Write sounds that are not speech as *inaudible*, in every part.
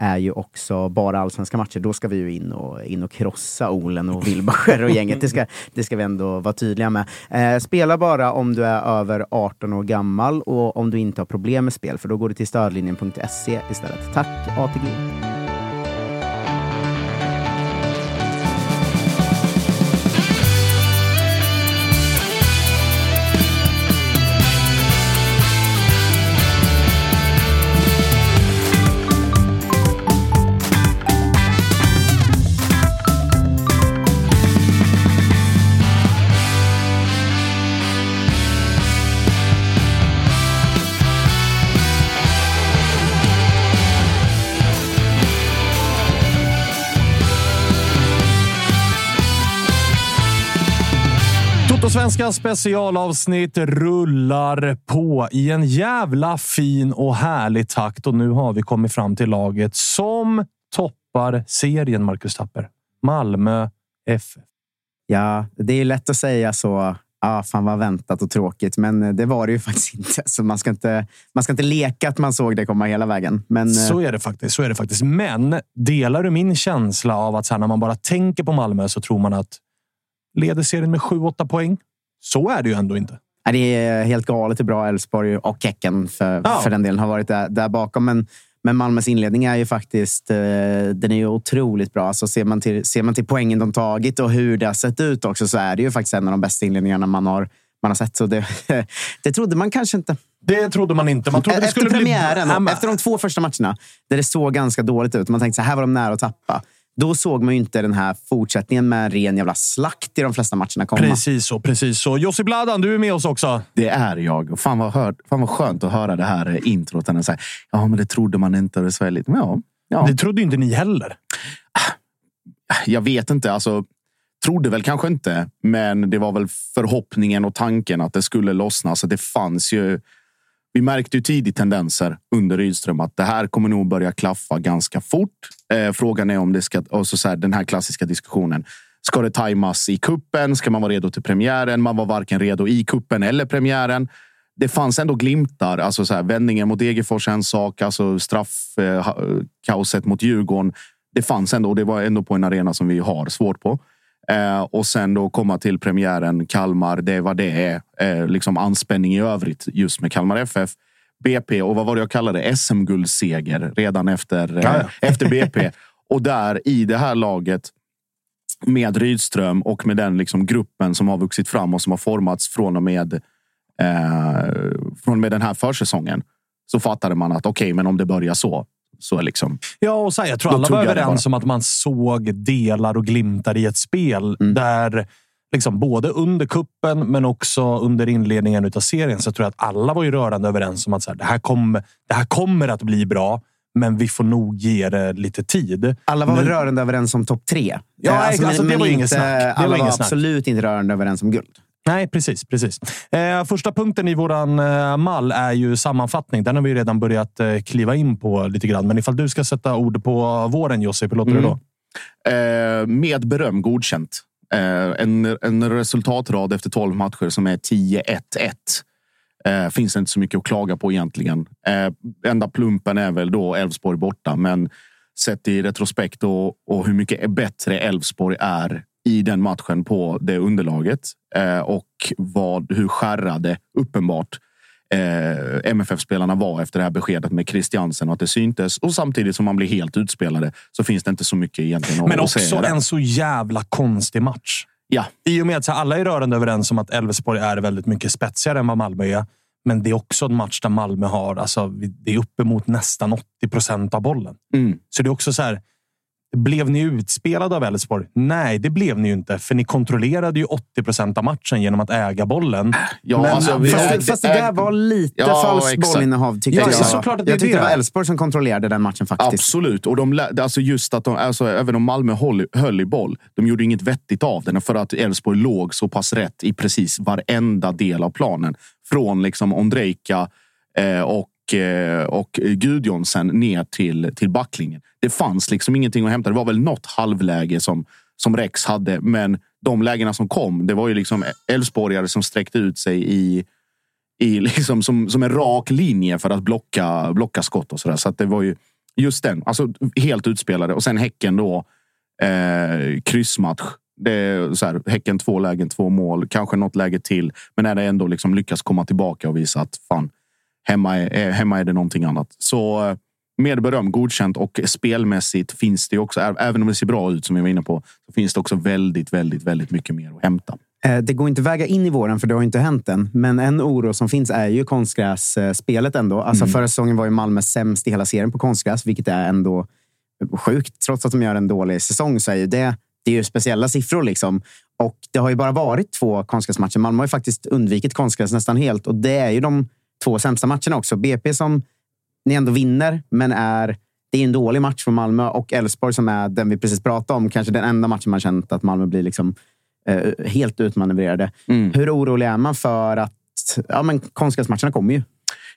är ju också bara allsvenska matcher. Då ska vi ju in och, in och krossa Olen och Wilbacher och gänget. Det ska, det ska vi ändå vara tydliga med. Eh, spela bara om du är över 18 år gammal och om du inte har problem med spel, för då går du till stödlinjen.se istället. Tack ATG! Totosvenska specialavsnitt rullar på i en jävla fin och härlig takt och nu har vi kommit fram till laget som toppar serien, Marcus Tapper. Malmö FF. Ja, det är lätt att säga så. Ah, fan vad väntat och tråkigt, men det var det ju *laughs* faktiskt inte. Så man ska inte, man ska inte leka att man såg det komma hela vägen. Men, Så är det faktiskt. Så är det faktiskt. Men delar du min känsla av att här, när man bara tänker på Malmö så tror man att leder serien med 7-8 poäng? Så är det ju ändå inte. Det är helt galet hur bra Elfsborg och Häcken för, Ja. för den delen har varit där, där bakom. Men, men Malmös inledning är ju faktiskt eh, den är ju otroligt bra. Alltså ser, man till, ser man till poängen de tagit och hur det har sett ut också så är det ju faktiskt en av de bästa inledningarna man har, man har sett. Så det, *laughs* det trodde man kanske inte. Det trodde man inte. Man trodde det efter skulle premiären, bli... Efter de två första matcherna, där det såg ganska dåligt ut. Man tänkte så här var de nära att tappa. Då såg man ju inte den här fortsättningen med en ren jävla slakt i de flesta matcherna komma. Precis så. Precis så. Josip Bladan, du är med oss också. Det är jag. Och Fan vad, hör, fan vad skönt att höra det här eh, introt. Säga, ja, men det trodde man inte och det svär lite. Men ja, ja. Det trodde inte ni heller. Jag vet inte. Alltså, trodde väl kanske inte, men det var väl förhoppningen och tanken att det skulle lossna. Så det fanns ju. Vi märkte ju tidigt tendenser under Rydström att det här kommer nog börja klaffa ganska fort. Eh, frågan är om det ska, och så så här, den här klassiska diskussionen. Ska det tajmas i kuppen? Ska man vara redo till premiären? Man var varken redo i kuppen eller premiären. Det fanns ändå glimtar. Alltså så här, vändningen mot Degerfors en sak, alltså straffkaoset eh, eh, mot Djurgården. Det fanns ändå och det var ändå på en arena som vi har svårt på. Eh, och sen då komma till premiären Kalmar. Det är vad det är. Eh, liksom anspänning i övrigt just med Kalmar FF. BP och vad var det jag kallade SM-guldseger redan efter, eh, Ja, *laughs* efter BP. Och där i det här laget med Rydström och med den liksom gruppen som har vuxit fram och som har formats från och med, eh, från och med den här försäsongen. Så fattade man att okej, men om det börjar så, så liksom Ja, och så här, jag tror Då alla var jag överens om att man såg delar och glimtar i ett spel Mm. där liksom både under kuppen men också under inledningen av serien så tror jag att alla var ju rörande överens om att så här, det, här kommer, det här kommer att bli bra. Men vi får nog ge det lite tid. Alla var väl Nu- rörande överens om topp tre? Ja, Eh, exakt. Alltså, det var inget snack. Det alla var var snack. absolut inte rörande överens om guld. Nej, precis. precis. Eh, första punkten i våran eh, mall är ju sammanfattning. Den har vi ju redan börjat eh, kliva in på lite grann. Men ifall du ska sätta ord på våren, Josip, hur låter det då? Mm. Eh, med beröm godkänt. Eh, en, en resultatrad efter 12 matcher som är 10-1-1. Eh, finns det inte så mycket att klaga på egentligen. Eh, enda plumpen är väl då Elfsborg borta, men sett i retrospekt och, och hur mycket bättre Elfsborg är i den matchen på det underlaget eh, och vad, hur skärrade uppenbart eh, MFF-spelarna var efter det här beskedet med Christiansen och att det syntes. Och samtidigt som man blir helt utspelade så finns det inte så mycket egentligen Men också säga. en så jävla konstig match. Ja, I och med att här, alla är rörande överens om att Elfsborg är väldigt mycket spetsigare än vad Malmö är. Men det är också en match där Malmö har, alltså, det är uppemot nästan 80 procent av bollen. Mm. Så det är också så här. Blev ni utspelade av Elfsborg? Nej, det blev ni ju inte. För ni kontrollerade ju 80 procent av matchen genom att äga bollen. ja Men, alltså, vi- fast, ägde- fast det där var lite Ja, falskt exakt. bollinnehav tyckte Ja, jag. så såklart att det är jag tyckte det. var Elfsborg som kontrollerade den matchen faktiskt. Absolut. Och de, alltså just att de, alltså, även om Malmö höll, höll i boll, de gjorde inget vettigt av den för att Elfsborg låg så pass rätt i precis varenda del av planen. Från liksom Ondrejka eh, och, och eh, Gudjonsen ner till, till backlinjen. Det fanns liksom ingenting att hämta. Det var väl något halvläge som, som Rex hade, men de lägena som kom, det var ju liksom Elfsborgare som sträckte ut sig i i *laughs* liksom som, som en rak linje för att blocka, blocka skott och sådär. Så att det var ju just den, alltså helt utspelade. Och sen Häcken då, eh, kryssmatch. Det är så här, häcken två lägen, två mål, kanske något läge till. Men när det ändå liksom lyckas komma tillbaka och visa att fan, hemma är, hemma är det någonting annat. Så eh, med beröm, godkänt och spelmässigt finns det också, även om det ser bra ut som jag var inne på, så finns det också väldigt, väldigt, väldigt mycket mer att hämta. Eh, Det går inte att väga in i våren, för det har inte hänt än. Men en oro som finns är ju konstgrässpelet ändå. Alltså Förra säsongen var ju Malmö sämst i hela serien på konstgräs, vilket är ändå sjukt. Trots att de gör en dålig säsong så är ju det, det är ju speciella siffror. liksom. Och Det har ju bara varit två konstgräsmatcher. Malmö har ju faktiskt undvikit konstgräs nästan helt. Och det är ju de två sämsta matcherna också. BP som ni ändå vinner, men är det är en dålig match för Malmö. Och Elfsborg som är den vi precis pratade om. Kanske den enda matchen man känt att Malmö blir liksom, eh, helt utmanövrerade. Hur orolig är man för att ja, men konstgräsmatcherna kommer ju?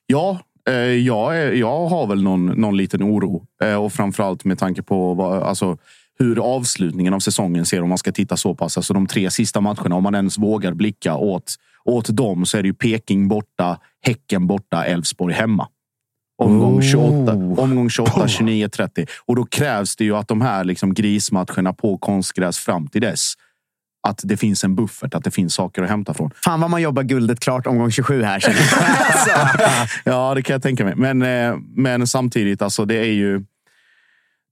Ja, eh, jag, är, jag har väl någon, någon liten oro. Eh, och framförallt med tanke på vad, alltså, hur avslutningen av säsongen ser om man ska titta så pass. Alltså de tre sista matcherna, om man ens vågar blicka åt, åt dem så är det ju Peking borta, Häcken borta, Elfsborg hemma. Omgång 28, omgång 28 29, 30. Och då krävs det ju att de här liksom grismatcherna på konstgräs fram till dess att det finns en buffert, att det finns saker att hämta från. Fan vad man jobbar guldet klart omgång 27 här. alltså. *laughs* Ja, det kan jag tänka mig. Men, eh, men samtidigt, alltså, det är ju...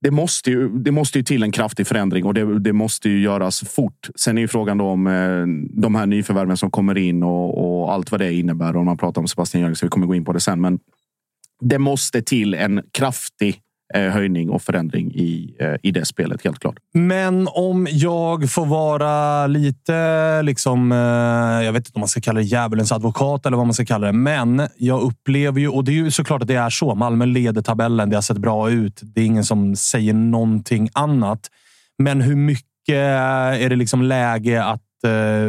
Det måste, ju, det måste ju till en kraftig förändring och det, det måste ju göras fort. Sen är ju frågan då om eh, de här nyförvärven som kommer in och, och allt vad det innebär. Om man pratar om Sebastian Jörgensen, vi kommer gå in på det sen. Men det måste till en kraftig Eh, höjning och förändring i, eh, i det spelet, helt klart. Men om jag får vara lite, liksom, eh, jag vet inte om man ska kalla det djävulens advokat eller vad man ska kalla det. Men jag upplever ju, och det är ju såklart att det är så. Malmö leder tabellen. Det har sett bra ut. Det är ingen som säger någonting annat. Men hur mycket är det liksom läge att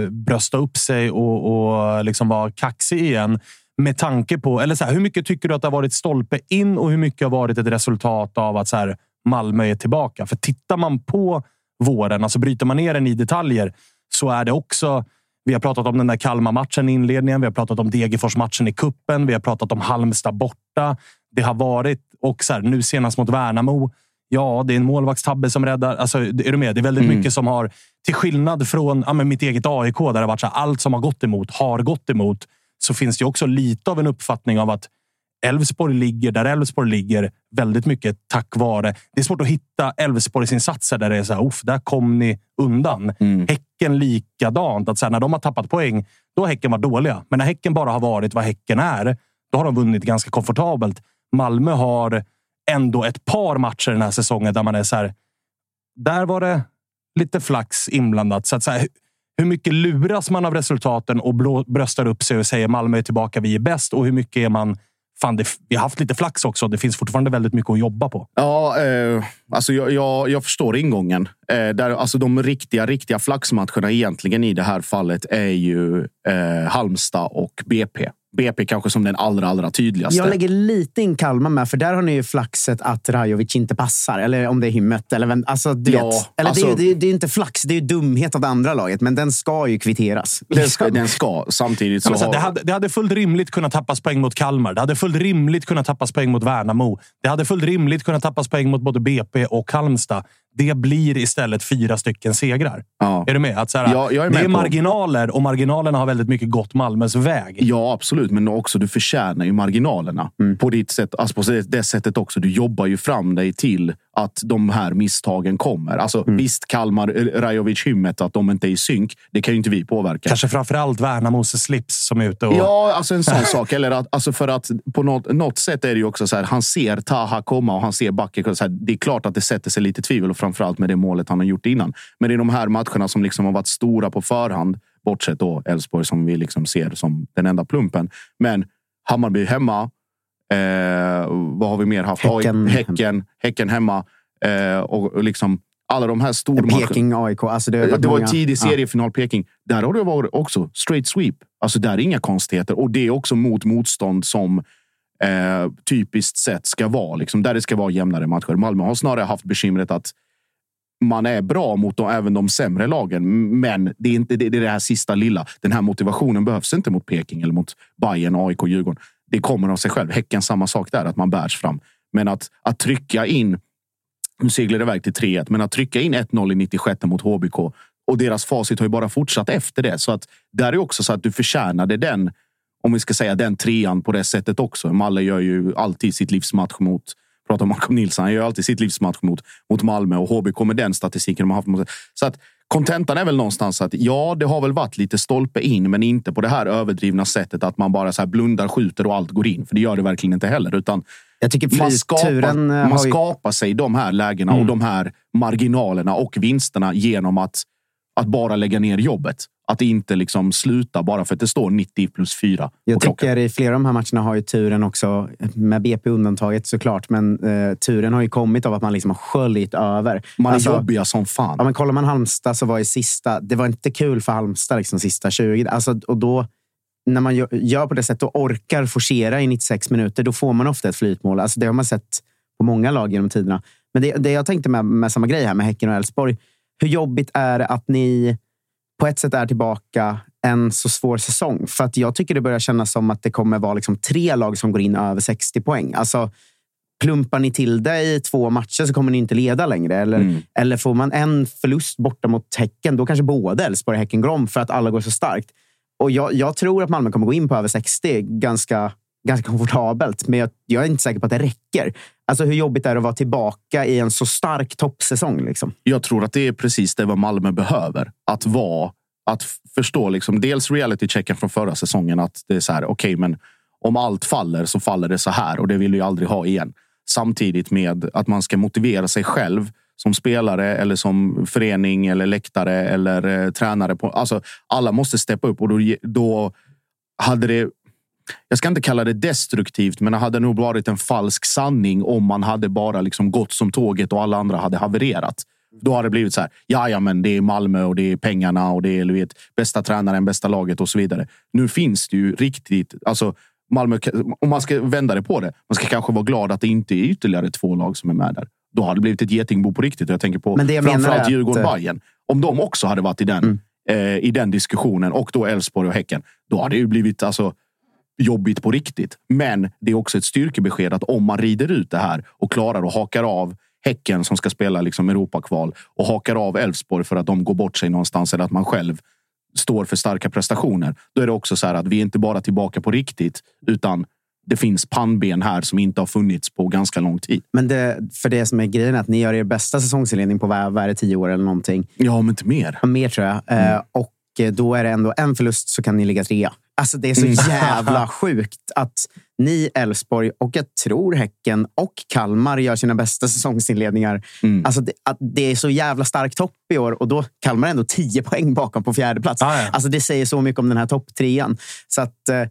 brösta upp sig och, och liksom vara kaxig igen? Med tanke på, eller så här, hur mycket tycker du att det har varit stolpe in och hur mycket har varit ett resultat av att så här, Malmö är tillbaka? För tittar man på våren, alltså bryter man ner den i detaljer, så är det också vi har pratat om den där Kalmar-matchen i inledningen. Vi har pratat om Degerfors-matchen i kuppen. Vi har pratat om Halmstad borta. Det har varit, och så här, nu senast mot Värnamo. Ja, det är en målvaktstabbe som räddar. Alltså, är du med? Det är väldigt mycket som har, till skillnad från ja, men mitt eget AIK, där det har varit så här, allt som har gått emot har gått emot, så finns det också lite av en uppfattning av att Elfsborg ligger där Elfsborg ligger väldigt mycket tack vare... Det är svårt att hitta Elfsborgs insatser där det är så här, "Uff, där kom ni undan. Häcken likadant. Att så här, när de har tappat poäng, då har Häcken varit dåliga. Men när Häcken bara har varit vad Häcken är, då har de vunnit ganska komfortabelt. Malmö har ändå ett par matcher den här säsongen där man är så här. Där var det lite flax inblandat. Så att så här, hur mycket luras man av resultaten och blå, bröstar upp sig och säger Malmö är tillbaka, vi är bäst? Och hur mycket är man fan, det, vi har haft lite flax också. Det finns fortfarande väldigt mycket att jobba på. Ja, eh, alltså jag, jag, jag förstår ingången. Eh, där, alltså de riktiga, riktiga flaxmatcherna egentligen i det här fallet är ju eh, Halmstad och BP. BP kanske som den allra, allra tydligaste. Jag lägger lite in Kalmar med, för där har ni ju flaxet att Rajovic inte passar. Eller om det är hymmet. Eller, vem, alltså, du Ja, vet, eller alltså- det, är, ju- det, är, det är inte flax, det är dumhet av det andra laget. Men den ska ju kvitteras. den, ska, den ska. Samtidigt Ja, så men så har... det, hade, det hade fullt rimligt kunnat tappas poäng mot Kalmar. Det hade fullt rimligt kunnat tappas poäng mot Värnamo. Det hade fullt rimligt kunnat tappas poäng mot både BP och Halmstad. Det blir istället fyra stycken segrar. Ja. Är du med? Att så här, Ja, jag är det med är på- marginaler och marginalerna har väldigt mycket gått Malmös väg. Ja, absolut. Men också du förtjänar ju marginalerna. På ditt sätt. Alltså på det, det sättet också. Du jobbar ju fram dig till att de här misstagen kommer. Alltså visst, Kalmar, eh, Rajovic, Hymmet, att de inte är i synk. Det kan ju inte vi påverka. Kanske framförallt Värnamos slips som är ute och... Ja, alltså en sån *laughs* sak. Eller att, alltså för att på något, något sätt är det ju också så här. Han ser Taha komma och han ser Backe. Så här, det är klart att det sätter sig lite tvivel och framförallt med det målet han har gjort innan. Men det är de här matcherna som liksom har varit stora på förhand. Bortsett då Elfsborg som vi liksom ser som den enda plumpen. Men Hammarby hemma. Eh, vad har vi mer haft? Häcken. Häcken, häcken hemma. Eh, och, liksom alla de här stormatcherna. Peking, AIK. Alltså det, Det var en tidig Ja. seriefinal Peking. Där har det varit också straight sweep. Alltså där är inga konstigheter. Och det är också mot motstånd som eh, typiskt sett ska vara. Liksom, där det ska vara jämnare matcher. Malmö har snarare haft bekymret att man är bra mot de, även de sämre lagen. Men det är, inte, det, det är det här sista lilla. Den här motivationen behövs inte mot Peking eller mot Bayern, AIK, Djurgården. Det kommer av sig själv. Häcken samma sak där, att man bärs fram. Men att, att trycka in nu seglar det iväg till 3-1, men att trycka in 1-0 i 96 mot HBK och deras facit har ju bara fortsatt efter det. Så att där är också så att du förtjänade den, om vi ska säga den trean på det sättet också. Malle gör ju alltid sitt livsmatch mot, pratar om Malcolm Nilsson, han gör alltid sitt livsmatch mot, mot Malmö och HBK med den statistiken de har haft. Mot, så att kontentan är väl någonstans att ja, det har väl varit lite stolpe in, men inte på det här överdrivna sättet att man bara så här blundar, skjuter och allt går in. För det gör det verkligen inte heller, utan Jag tycker man skapar, man ju... skapar sig de här lägena och de här marginalerna och vinsterna genom att, att bara lägga ner jobbet. Att inte liksom sluta bara för att det står 90 plus 4 på Jag tycker i flera av de här matcherna har ju turen också, med BP undantaget såklart, men eh, turen har ju kommit av att man liksom har sköljt över. Man är Alltså, jobbiga som fan. Ja, men kollar man Halmstad så var i sista, det var inte kul för Halmstad liksom sista 20. Alltså, och då, när man gör, gör på det sättet och orkar forcera i 96 minuter, då får man ofta ett flytmål. Alltså, det har man sett på många lag genom tiderna. Men det, det jag tänkte med, med samma grej här med Häcken och Elfsborg. Hur jobbigt är det att ni på ett sätt är tillbaka en så svår säsong? För att jag tycker det börjar kännas som att det kommer vara liksom tre lag som går in över 60 poäng. Alltså, plumpar ni till det i två matcher så kommer ni inte leda längre. Eller, Mm. eller får man en förlust borta mot Häcken, då kanske både Elfsborg och Häcken går för att alla går så starkt. Och jag, jag tror att Malmö kommer gå in på över 60 ganska, ganska komfortabelt, men jag, jag är inte säker på att det räcker. Alltså hur jobbigt är det att vara tillbaka i en så stark toppsäsong? Liksom? Jag tror att det är precis det vad Malmö behöver. Att vara, att förstå liksom dels reality-checken från förra säsongen. Att det är så här, okej, men om allt faller så faller det så här och det vill jag aldrig ha igen. Samtidigt med att man ska motivera sig själv som spelare eller som förening eller läktare eller eh, tränare. På, alltså, alla måste steppa upp och då, då hade det jag ska inte kalla det destruktivt, men det hade nog varit en falsk sanning om man hade bara liksom gått som tåget och alla andra hade havererat. Då hade det blivit så här. Ja, ja, men det är Malmö och det är pengarna och det är du vet, bästa tränaren, bästa laget och så vidare. Nu finns det ju riktigt. Alltså Malmö, om man ska vända det på det. Man ska kanske vara glad att det inte är ytterligare två lag som är med där. Då hade det blivit ett getingbo på riktigt. Jag tänker på Men det framförallt att- Mm. Djurgården Bayern. Om de också hade varit i den, eh, i den diskussionen och då Elfsborg och Häcken. Då hade det ju blivit alltså, jobbigt på riktigt. Men det är också ett styrkebesked att om man rider ut det här och klarar och hakar av Häcken som ska spela liksom Europakval och hakar av Elfsborg för att de går bort sig någonstans eller att man själv står för starka prestationer. Då är det också så här att vi är inte bara tillbaka på riktigt utan det finns pannben här som inte har funnits på ganska lång tid. Men det, för det som är grejen är att ni gör er bästa säsongsinledning på vad, vad är det, tio år eller någonting. Ja, men inte mer. Ja, Mer tror jag. Eh, och eh, då är det ändå en förlust så kan ni ligga trea. Alltså det är så Mm. jävla *laughs* sjukt att ni, Elfsborg och jag tror Häcken och Kalmar gör sina bästa säsongsinledningar. Mm. Alltså det, att det är så jävla stark topp i år och då Kalmar är ändå tio poäng bakom på fjärde plats. Ah, ja. Alltså det säger så mycket om den här topptrean. Så att eh,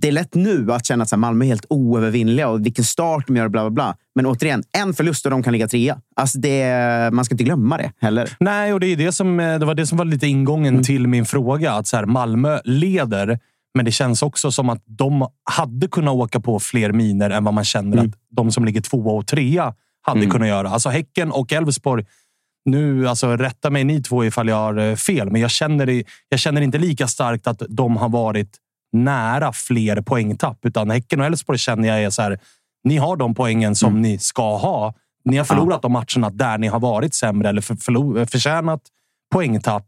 det är lätt nu att känna att så här, Malmö är helt oövervinnliga och vilken start de gör. Bla, bla, bla. Men återigen, en förlust och de kan ligga trea. Alltså det, man ska inte glömma det heller. Nej, och det, är det, som, eh, det var det som var lite ingången mm. till min fråga. Att så här, Malmö leder, men det känns också som att de hade kunnat åka på fler miner än vad man känner mm. att de som ligger tvåa och trea hade mm. kunnat göra. Alltså Häcken och Elfsborg nu, alltså rätta mig ni två ifall jag har eh, fel, men jag känner, jag känner inte lika starkt att de har varit nära fler poängtapp. Utan Häcken och Elfsborg känner jag är så här. Ni har de poängen som mm. ni ska ha. Ni har förlorat ja. de matcherna där ni har varit sämre eller för, förtjänat poängtapp.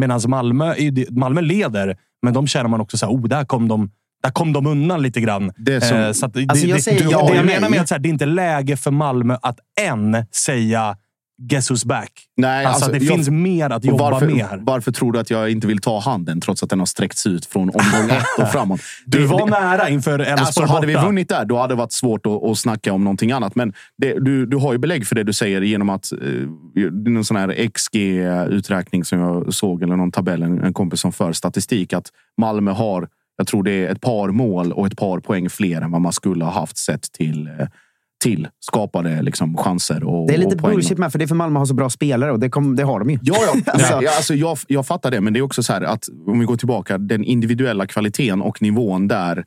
Medan Malmö, Malmö leder, men de känner man också så här, oh, där kom de där kom de undan lite grann. Det, som, eh, så att, alltså det, jag, det, ja, det jag menar med att så här, det är inte läge för Malmö att än säga Guess who's back? Nej, alltså, alltså det jag, finns mer att jobba varför, med här. Varför tror du att jag inte vill ta handen trots att den har sträckts ut från omgång ett och *laughs* framåt? Du det, var det, nära inför Elfsborg alltså, Hade vi vunnit där, då hade det varit svårt att, att snacka om någonting annat. Men det, du, du har ju belägg för det du säger genom att eh, någon sån här XG-uträkning som jag såg, eller någon tabell, en, en kompis som för statistik, att Malmö har, jag tror det är ett par mål och ett par poäng fler än vad man skulle ha haft sett till eh, till skapade liksom chanser. Och, det är lite bullshit med, för det är för Malmö har så bra spelare och det, kom, det har de ju. Ja, ja. *laughs* alltså. ja alltså, jag, jag fattar det, men det är också så här att om vi går tillbaka, den individuella kvaliteten och nivån där.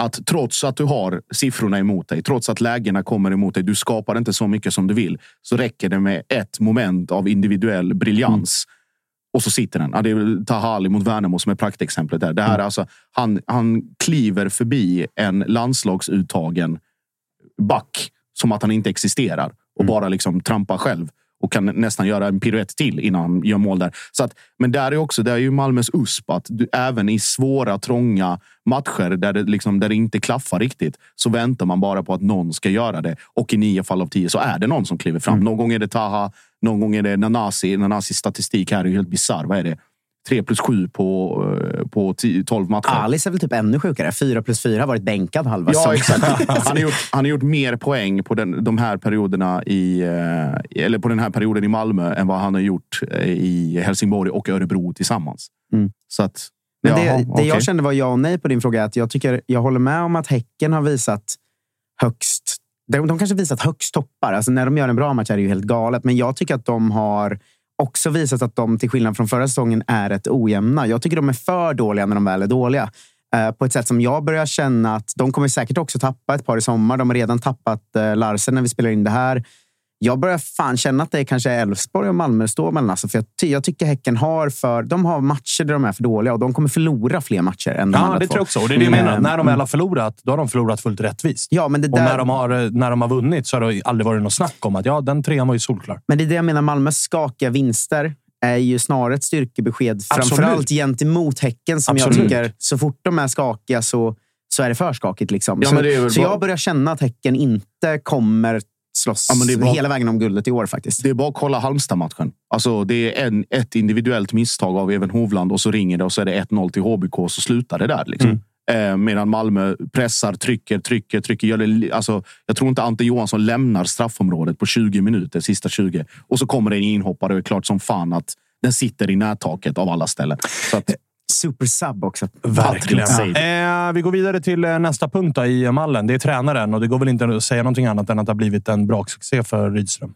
Att trots att du har siffrorna emot dig, trots att lägena kommer emot dig, du skapar inte så mycket som du vill, så räcker det med ett moment av individuell briljans. Mm. Och så sitter den. Ja, det är Tahali mot Värnamo som är praktexemplet. Där. Det här, mm. alltså, han, han kliver förbi en landslagsuttagen back som att han inte existerar och mm. bara liksom trampar själv och kan nästan göra en piruett till innan han gör mål där. Så att, men där är också, det är ju Malmös USP att du, även i svåra, trånga matcher där det, liksom, där det inte klaffar riktigt så väntar man bara på att någon ska göra det. Och i nio fall av tio så är det någon som kliver fram. Mm. Någon gång är det Taha, någon gång är det Nanasi. Nanasis statistik här är ju helt bisarr. Vad är det? 3 plus 7 på, eh, på 10, 12 matcher. Alice är väl typ ännu sjukare. 4 plus 4 har varit bänkad halva Ja, exakt. *laughs* Han har, gjort, han har gjort mer poäng på den, de här perioderna i, eh, eller på den här perioden i Malmö än vad han har gjort eh, i Helsingborg och Örebro tillsammans. Mm. Så att, Men det, jaha, det okay. jag kände var ja och nej på din fråga. Att jag, tycker, jag håller med om att Häcken har visat högst de, de kanske visat högst toppar. Alltså när de gör en bra match är det ju helt galet. Men jag tycker att de har också visat att de, till skillnad från förra säsongen, är rätt ojämna. Jag tycker de är för dåliga när de väl är dåliga. Eh, på ett sätt som jag börjar känna att de kommer säkert också tappa ett par i sommar. De har redan tappat eh, Larsen när vi spelar in det här jag börjar fan känna att det är kanske Elfsborg och Malmö står mellan. Alltså, för jag, jag, tycker Häcken har för, de har matcher där de är för dåliga och de kommer förlora fler matcher än de Ja, det två. tror jag också. Och det är det jag menar. Mm. När de väl har förlorat, då har de förlorat fullt rättvist. Ja, men det där... Och när de, har, när de har vunnit så har det aldrig varit något snack om att ja, den trean var ju solklar. Men det är det jag menar. Malmös skakiga vinster är ju snarare ett styrkebesked. Absolut. Framförallt gentemot Häcken som Absolut. jag tycker, så fort de är skakiga så, så är det för skakigt. Liksom. Ja, så, så jag börjar känna att Häcken inte kommer slåss ja, bara, hela vägen om guldet i år faktiskt. Det är bara att kolla Halmstad-matchen. Alltså, det är en, ett individuellt misstag av Even Hovland och så ringer det och så är det 1-0 till HBK och så slutar det där. Liksom. Mm. Eh, medan Malmö pressar, trycker, trycker, trycker. Gör det, alltså, jag tror inte Ante Johansson lämnar straffområdet på 20 minuter, sista 20. Och så kommer det en inhoppare och är klart som fan att den sitter i nättaket av alla ställen. Så att, Supersub också. Verkligen. Eh, vi går vidare till eh, nästa punkt då, i mallen. Det är tränaren och det går väl inte att säga någonting annat än att det har blivit en braksuccé för Rydström.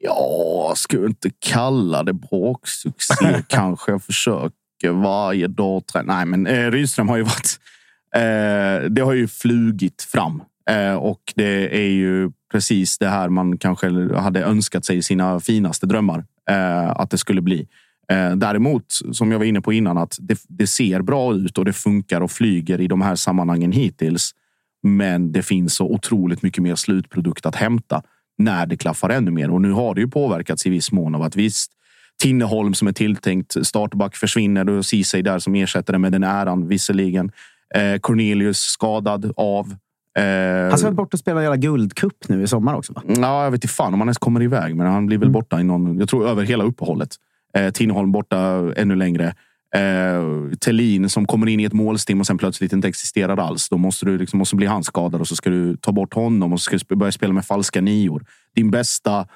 Ja, jag skulle inte kalla det braksuccé *laughs* kanske. Jag försöker varje dag. Nej, men eh, Rydström har ju varit... Eh, det har ju flugit fram eh, och det är ju precis det här man kanske hade önskat sig i sina finaste drömmar eh, att det skulle bli. Eh, däremot, som jag var inne på innan, att det, det, ser bra ut och det funkar och flyger i de här sammanhangen hittills. Men det finns så otroligt mycket mer slutprodukt att hämta när det klaffar ännu mer. Och nu har det ju påverkats i viss mån av att visst, Tinneholm som är tilltänkt startback försvinner och Ceesay där som ersätter det med den äran visserligen. Eh, Cornelius skadad av. Eh, han ska väl bort och spela hela guldcup nu i sommar också? Va? Ja, jag vet inte fan om han ens kommer iväg, men han blir väl mm. borta i någon, jag tror över hela uppehållet. Eh, Tinneholm borta ännu längre. Eh, Tellin som kommer in i ett målstim och sen plötsligt inte existerar alls. Då måste du liksom, måste bli han skadad och så ska du ta bort honom och så ska du börja spela med falska nior. Din bästa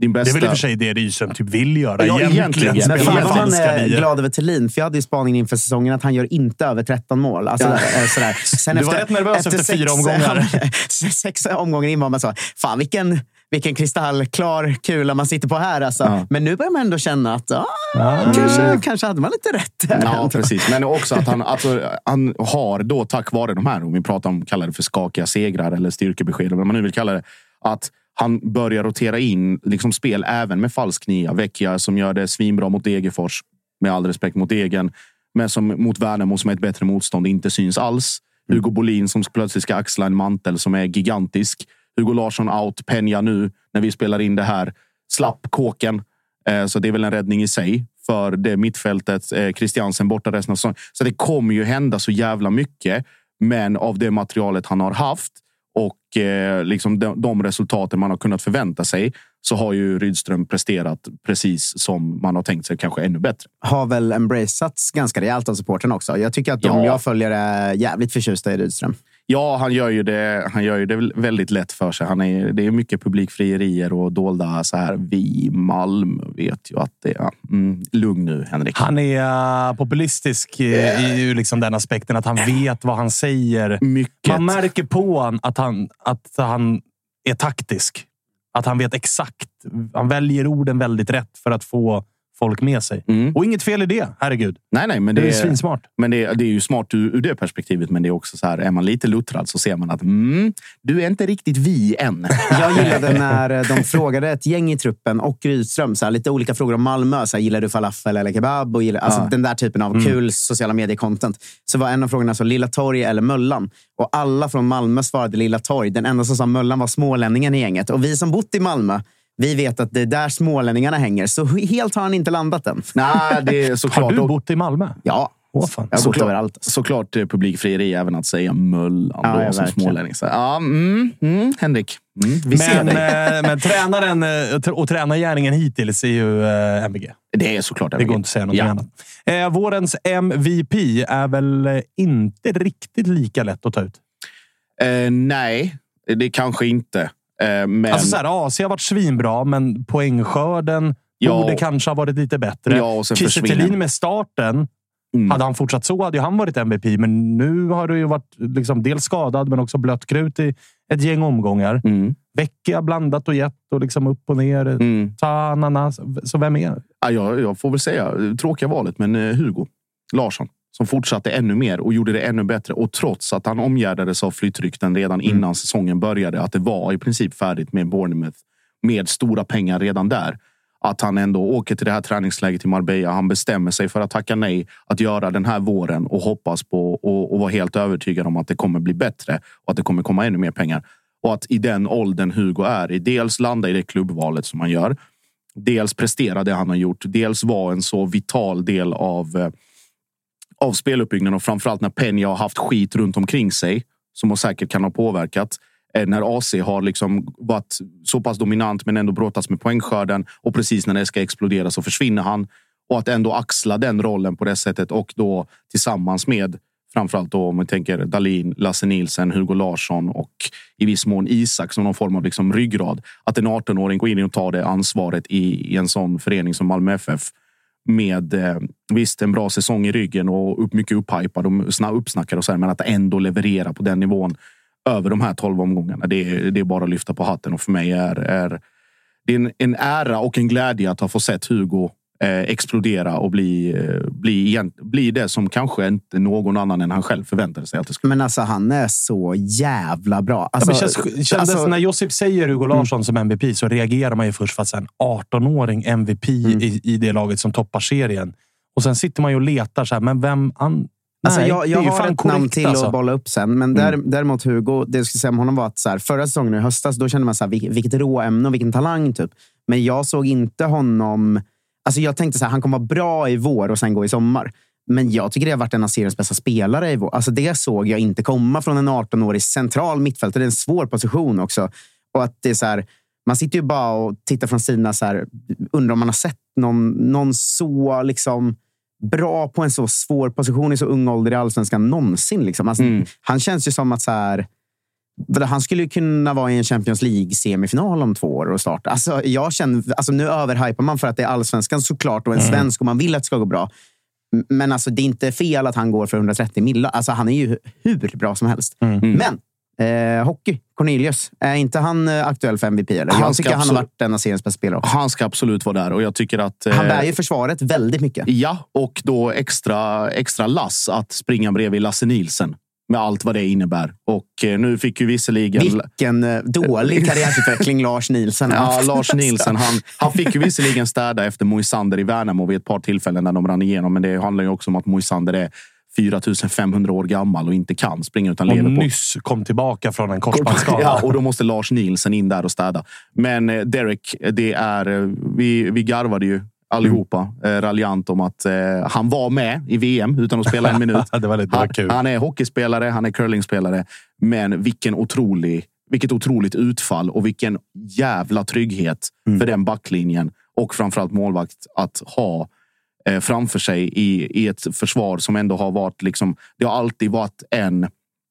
din bästa... Det är väl i och för sig det Rydström typ vill göra Ja, egentligen. Spela Men fan vad man är glad över Thelin, för jag hade ju spaningen inför säsongen att han gör inte över 13 mål. Alltså, Ja. eh, sådär. Sen Du var rätt nervös efter fyra omgångar. *laughs* sex omgångar in var man så, fan vilken, vilken kristallklar kula man sitter på här. Alltså. Ja. Men nu börjar man ändå känna att ah, kanske, kanske hade man lite rätt. Ja, precis. Men också att han, alltså, han har då tack vare de här, om vi pratar om kallar det för skakiga segrar eller styrkebesked, eller vad man nu vill kalla det, att han börjar rotera in liksom spel även med falsk nia. Vecchia som gör det svinbra mot Degerfors, med all respekt mot Degen, men som mot Värnamo som är ett bättre motstånd inte syns alls. Hugo Bolin som plötsligt ska axla en mantel som är gigantisk. Hugo Larsson out, Peña nu när vi spelar in det här. Slapp kåken. Eh, Så det är väl en räddning i sig för det mittfältet. Eh, Christiansen borta resten av säsongen. Så det kommer ju hända så jävla mycket. Men av det materialet han har haft och eh, liksom de, de resultaten man har kunnat förvänta sig så har ju Rydström presterat precis som man har tänkt sig, kanske ännu bättre. Har väl embraceats ganska rejält av supporten också. Jag tycker att de Ja. jag följer är jävligt förtjusta i Rydström. Ja, han gör ju det, han gör ju det väldigt lätt för sig. Han är, det är mycket publikfrierier och dolda så här. Vi i Malmö vet ju att det är... Mm, lugn nu, Henrik. Han är uh, populistisk uh, i ur liksom den aspekten att han vet vad han säger. Mycket. Man märker på honom att han, att han är taktisk. Att han vet exakt. Han väljer orden väldigt rätt för att få folk med sig. Mm. Och inget fel i det, herregud. Nej, nej, men Det det, är svinsmart. men det, är- det är ju smart ur, ur det perspektivet. Men det är också så här, är man lite luttrad så ser man att mm, du är inte riktigt vi än. *laughs* Jag gillade när eh, de frågade ett gäng i truppen och Rydström, så här, lite olika frågor om Malmö. Så här, gillar du falafel eller kebab? Och gillar, alltså, Ja. Den där typen av kul sociala medier-content. Så var en av frågorna så, Lilla Torg eller Möllan? Och alla från Malmö svarade Lilla Torg. Den enda som sa Möllan var smålänningen i gänget. Och vi som bott i Malmö, vi vet att det är där smålänningarna hänger. Så helt har han inte landat än. Nej, det är *laughs* Har såklart. du och- bott i Malmö? Ja, Åh, fan. jag har bott Såklart. överallt. Såklart eh, publikfrieri även att säga Möllan Ja, då, ja, som verkligen. smålänning. Så, ja, mm, mm, Henrik. Mm, vi ser Men, dig. eh, men tränaren eh, och tränargärningen hittills är ju eh, MVG. Det är såklart Det MVG. går inte att säga något Ja. annat. Eh, vårens MVP är väl inte riktigt lika lätt att ta ut. Eh, nej, det kanske inte. Eh, men Alltså så här, AC har varit svinbra, men poängskörden Ja. borde kanske ha varit lite bättre. Ja, Kiese med starten. Mm. Hade han fortsatt så hade han varit MVP, men nu har det ju varit liksom dels skadad, men också blött krut i ett gäng omgångar. Mm. Vecchia blandat och gett och liksom upp och ner. Mm. Ta ananas. Så vem är Ja, jag, jag får väl säga tråkiga valet, men eh, Hugo Larsson som fortsatte ännu mer och gjorde det ännu bättre. Och trots att han omgärdades av flyttrykten redan Mm. innan säsongen började, att det var i princip färdigt med Bournemouth med stora pengar redan där. Att han ändå åker till det här träningsläget i Marbella. Han bestämmer sig för att tacka nej att göra den här våren och hoppas på och, och vara helt övertygad om att det kommer bli bättre och att det kommer komma ännu mer pengar. Och att i den åldern Hugo är i, dels landa i det klubbvalet som han gör, dels prestera det han har gjort, dels vara en så vital del av, eh, av speluppbyggnaden och framförallt när Peña har haft skit runt omkring sig som hon säkert kan ha påverkat. Eh, när AC har liksom varit så pass dominant men ändå brottats med poängskörden och precis när det ska explodera så försvinner han. Och att ändå axla den rollen på det sättet och då tillsammans med framförallt då om vi tänker Dalin, Lasse Nilsen, Hugo Larsson och i viss mån Isak som någon form av liksom ryggrad. Att en 18-åring går in och tar det ansvaret i, i en sån förening som Malmö FF med eh, visst en bra säsong i ryggen och upp, mycket upphypad och uppsnackad och så här, men att ändå leverera på den nivån över de här 12 omgångarna. Det är, det är bara att lyfta på hatten och för mig är, är det är en, en ära och en glädje att ha fått sett Hugo eh, explodera och bli, eh, bli, egent- bli det som kanske inte någon annan än han själv förväntade sig att det skulle Men alltså, han är så jävla bra. Ja, Alltså, men känns, kändes, alltså- när Josip säger Hugo Larsson som MVP så reagerar man ju först för att en 18-åring MVP i, i det laget som toppar serien. Och sen sitter man ju och letar. Så här, men vem... An, Alltså nej, jag det jag är ju har ett namn korrekt, till alltså. att bolla upp sen. Men där, däremot Hugo, det jag skulle säga om honom var att så här, förra säsongen i höstas, då kände man så här, vil- vilket råämne och vilken talang. typ. Men jag såg inte honom... Alltså jag tänkte så här, han kommer vara bra i vår och sen gå i sommar. Men jag tycker det har varit en av seriens bästa spelare i vår. Alltså det såg jag inte komma från en 18-årig central mittfältare. Det är en svår position också. Och att det är så här, man sitter ju bara och tittar från sina så här, undrar om man har sett någon, någon så liksom bra på en så svår position i så ung ålder i allsvenskan någonsin. Liksom. Alltså, Mm. Han känns ju som att så här, Han skulle ju kunna vara i en Champions League-semifinal om två år och starta. Alltså, jag känner, alltså, nu överhypar man för att det är allsvenskan såklart och en Mm. svensk och man vill att det ska gå bra. Men alltså, det är inte fel att han går för 130 millar. Alltså, han är ju hur bra som helst. Mm. Men eh, hockey, Cornelius, är inte han eh, aktuell för MVP? Eller? Han Jag tycker han har varit en av seriens bästa spelare. också. Han ska absolut vara där och jag tycker att... Han eh, bär ju försvaret väldigt mycket. Ja, och då extra, extra lass att springa bredvid Lasse Nielsen. Med allt vad det innebär. Och eh, nu fick ju visserligen... Vilken eh, dålig karriärutveckling Lars Nielsen har Ja. Lars Nielsen. Han, han fick ju visserligen städa efter Moisander i Värnamo vid ett par tillfällen när de rann igenom. Men det handlar ju också om att Moisander är 4500 år gammal och inte kan springa utan Och lever på nyss kom tillbaka från en korsbandsskada. Ja, och då måste Lars Nielsen in där och städa. Men eh, Derek, det är, vi, vi garvade ju allihopa eh, raljant om att eh, han var med i VM utan att spela en minut. *laughs* Han, han är hockeyspelare, han är curlingspelare. Men vilken otrolig, vilket otroligt utfall och vilken jävla trygghet för den backlinjen och framförallt målvakt att ha eh, framför sig i, i ett försvar som ändå har varit liksom. Det har alltid varit en.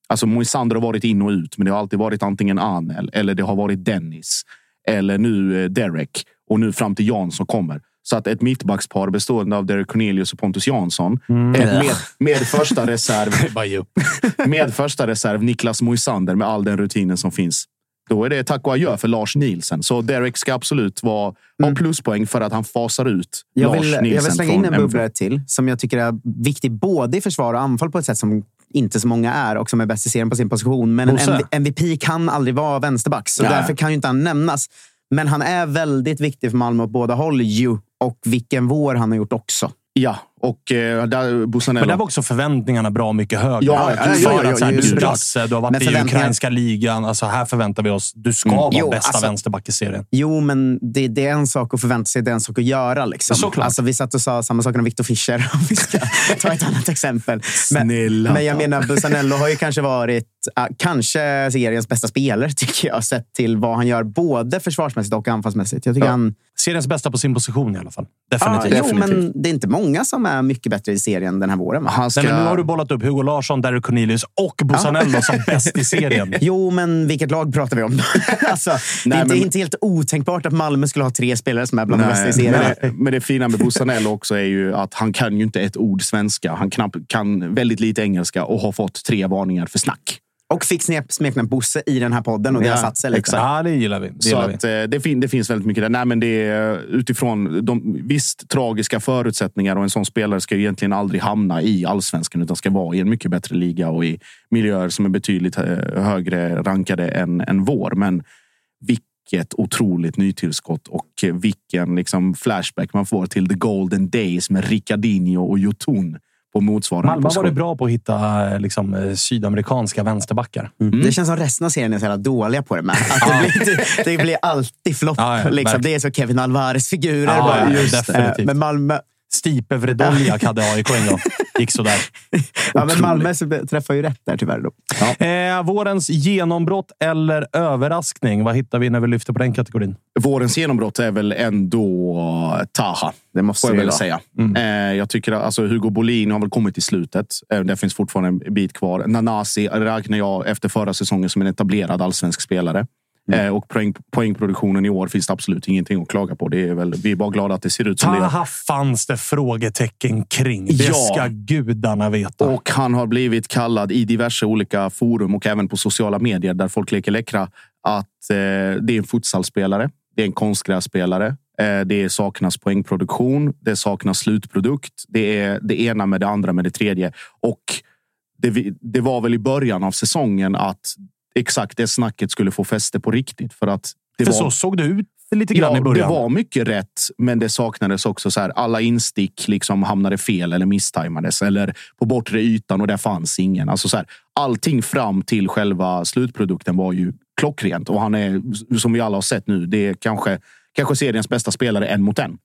Alltså Moisander har varit in och ut, men det har alltid varit antingen Anel eller det har varit Dennis eller nu eh, Derek och nu fram till Jansson kommer. Så att ett mittbackspar bestående av Derek Cornelius och Pontus Jansson eh, med, med första *laughs* reserv *laughs* med första reserv Niklas Moisander med all den rutinen som finns. Då är det tack och adjö för Lars Nielsen. Så Derek ska absolut vara, ha pluspoäng för att han fasar ut Jag Lars vill, jag Nielsen vill slänga in en bubblare till som jag tycker är viktig både i försvar och anfall på ett sätt som inte så många är och som är bäst i serien på sin position. Men en Bosse. MVP kan aldrig vara vänsterback, så Nej. därför kan ju inte han nämnas. Men han är väldigt viktig för Malmö åt båda håll ju. Och vilken vår han har gjort också. Ja, och eh, där, Busanello. Men där var också förväntningarna bra mycket högre. Ja, ja, ja, här, ja, du är ja. brasse, du har varit Men i ukrainska ligan. Alltså, här förväntar vi oss du ska vara Jo, bästa alltså- vänsterback i serien. Jo, men det, det är en sak att förvänta sig, det är en sak att göra. Liksom. Såklart. Alltså, vi satt och sa samma sak om Victor Fischer, *laughs* om vi ska ta ett annat exempel. Men, Snälla. men jag menar, Busanello har ju kanske varit ah, kanske seriens bästa spelare, *laughs* tycker jag, sett till vad han gör både försvarsmässigt och anfallsmässigt. Jag tycker Ja. han... Seriens bästa på sin position i alla fall. Ah, Definitivt. jo, men det är inte många som är mycket bättre i serien den här våren. Va? Ska... Nej, men nu har du bollat upp Hugo Larsson, Derek Cornelius och Bosanello som bäst i serien. *laughs* Jo, men vilket lag pratar vi om? *laughs* alltså, det Nej, är inte, men- inte helt otänkbart att Malmö skulle ha tre spelare som är bland de bästa i serien. men, men det fina med Busanello också är ju att han kan ju inte ett ord svenska. Han knappt kan väldigt lite engelska och har fått tre varningar för snack. Och fick smeknamnet Bosse i den här podden och det Ja, har satt sig exakt. Ja, det gillar vi. Det Så gillar vi. att, eh, det, fin- det finns väldigt mycket där. Nej, men det är utifrån de visst tragiska förutsättningar och en sån spelare ska ju egentligen aldrig hamna i allsvenskan utan ska vara i en mycket bättre liga och i miljöer som är betydligt eh, högre rankade än, än vår. Men vilket otroligt nytillskott och eh, vilken liksom flashback man får till the golden days med Ricardinho och Jotun på motsvarande Malmö position. varit bra på att hitta eh, liksom, eh, sydamerikanska vänsterbackar. Det känns som resten av serien är så jävla dåliga på det med. Att det, blir, det blir alltid flopp. Ja, ja, liksom. Det är så Kevin Alvarez-figurer. Ja, det. definitivt. Men Malmö, Stipe Vredoljak hade AIK en gång. Gick sådär. *laughs* ja, men Malmö träffar ju rätt där tyvärr. Då. Eh, vårens genombrott eller överraskning? Vad hittar vi när vi lyfter på den kategorin? Vårens genombrott är väl ändå Taha. Det måste får jag väl säga. Eh, jag tycker att alltså, Hugo Bolin har väl kommit till slutet. Eh, det finns fortfarande en bit kvar. Nanasi räknar jag efter förra säsongen som en etablerad allsvensk spelare. Eh, och poäng, poängproduktionen i år finns det absolut ingenting att klaga på. Det är väl, vi är bara glada att det ser ut som det gör. Fanns det frågetecken kring. Det Ja. ska gudarna veta. Och han har blivit kallad i diverse olika forum och även på sociala medier där folk leker läckra att eh, det är en futsalspelare. Det är en konstgrässpelare. Eh, det saknas poängproduktion. Det saknas slutprodukt. Det är det ena med det andra med det tredje. Och det, det var väl i början av säsongen att exakt det snacket skulle få fäste på riktigt. För att det För var, så såg det ut lite grann Ja, i början. det var mycket rätt, men det saknades också så här. Alla instick liksom hamnade fel eller misstajmades eller på bortre ytan och där fanns ingen. Alltså så här, allting fram till själva slutprodukten var ju klockrent och han är som vi alla har sett nu. Det är kanske kanske seriens bästa spelare en mot en.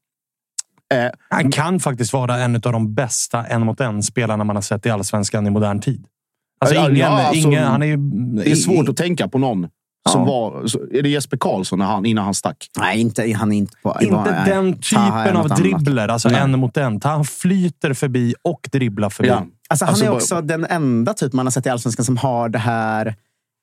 Eh, Han kan faktiskt vara en av de bästa en mot en spelarna man har sett i allsvenskan i modern tid. Alltså, Ja, ingen, ja, alltså, ingen, han är ju, det är svårt att tänka på någon som Ja. var... Är det Jesper Karlsson när han, innan han stack? Nej, inte, han är inte på... Inte nej. den typen av dribbler, alltså Nej. en mot en. Han flyter förbi och dribblar förbi. Ja. Alltså, han Alltså, är bara- också den enda typ man har sett i Allsvenskan som har det här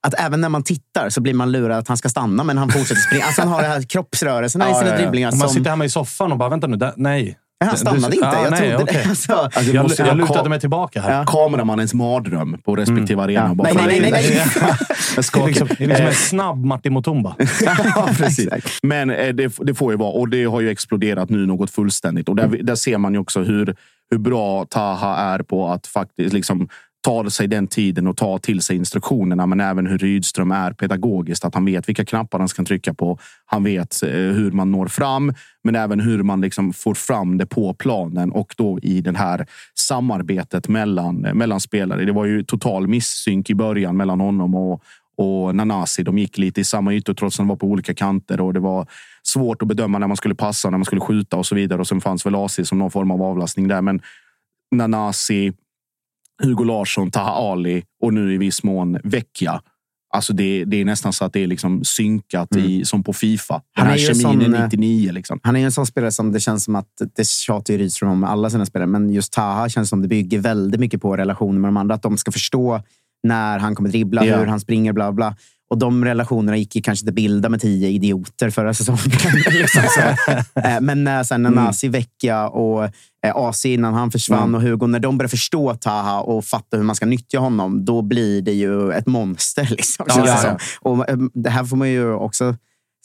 att även när man tittar så blir man lurad att han ska stanna, men han fortsätter springa. Alltså han har de här kroppsrörelserna i sina dribblingar. Om man som- sitter hemma i soffan och bara, vänta nu, där, nej. Han stannade inte. Ja, jag nej, trodde det. okej. *laughs* Alltså, Alltså, Jag, måste jag vara lutade mig tillbaka här. Ja. kameramannens mardröm på respektive arena. Ja. Bara Nej, nej, nej, nej. *laughs* Jag Det är liksom, det är liksom en snabb Martin Mutumba. *laughs* ja, precis. Men eh, det, det får ju vara. Och det har ju exploderat nu något fullständigt. Och där, där ser man ju också hur, hur bra Taha är på att faktiskt liksom ta sig den tiden och ta till sig instruktionerna. Men även hur Rydström är pedagogiskt. Att han vet vilka knappar han ska trycka på. Han vet eh, hur man når fram, men även hur man liksom får fram det på planen och då i det här samarbetet mellan, eh, mellan spelare. Det var ju total missynk i början mellan honom och, och Nanasi. De gick lite i samma ytor trots att de var på olika kanter och det var svårt att bedöma när man skulle passa, när man skulle skjuta och så vidare. Och sen fanns väl AC som någon form av avlastning där. Men Nanasi, Hugo Larsson, Taha Ali och nu i viss mån Vecchia. Alltså det, det är nästan så att det är liksom synkat i, som på Fifa. Den Han här är ju kemin sån, är eh, 99. Liksom. Han är en sån spelare som det känns som att, det tjatar Rydström om med alla sina spelare, men just Taha känns som det bygger väldigt mycket på relationer med de andra. Att de ska förstå när han kommer dribbla, Ja. hur han springer, bla bla. Och de relationerna gick ju kanske inte bilda med tio idioter förra säsongen. *laughs* liksom så. Eh, Men när sen Mm. Nanasi, Vecchia och eh, AC innan han försvann Mm. och Hugo, när de börjar förstå Taha och fatta hur man ska nyttja honom, då blir det ju ett monster. *laughs* Liksom, Ja, ja, ja. Och eh, det här får man ju också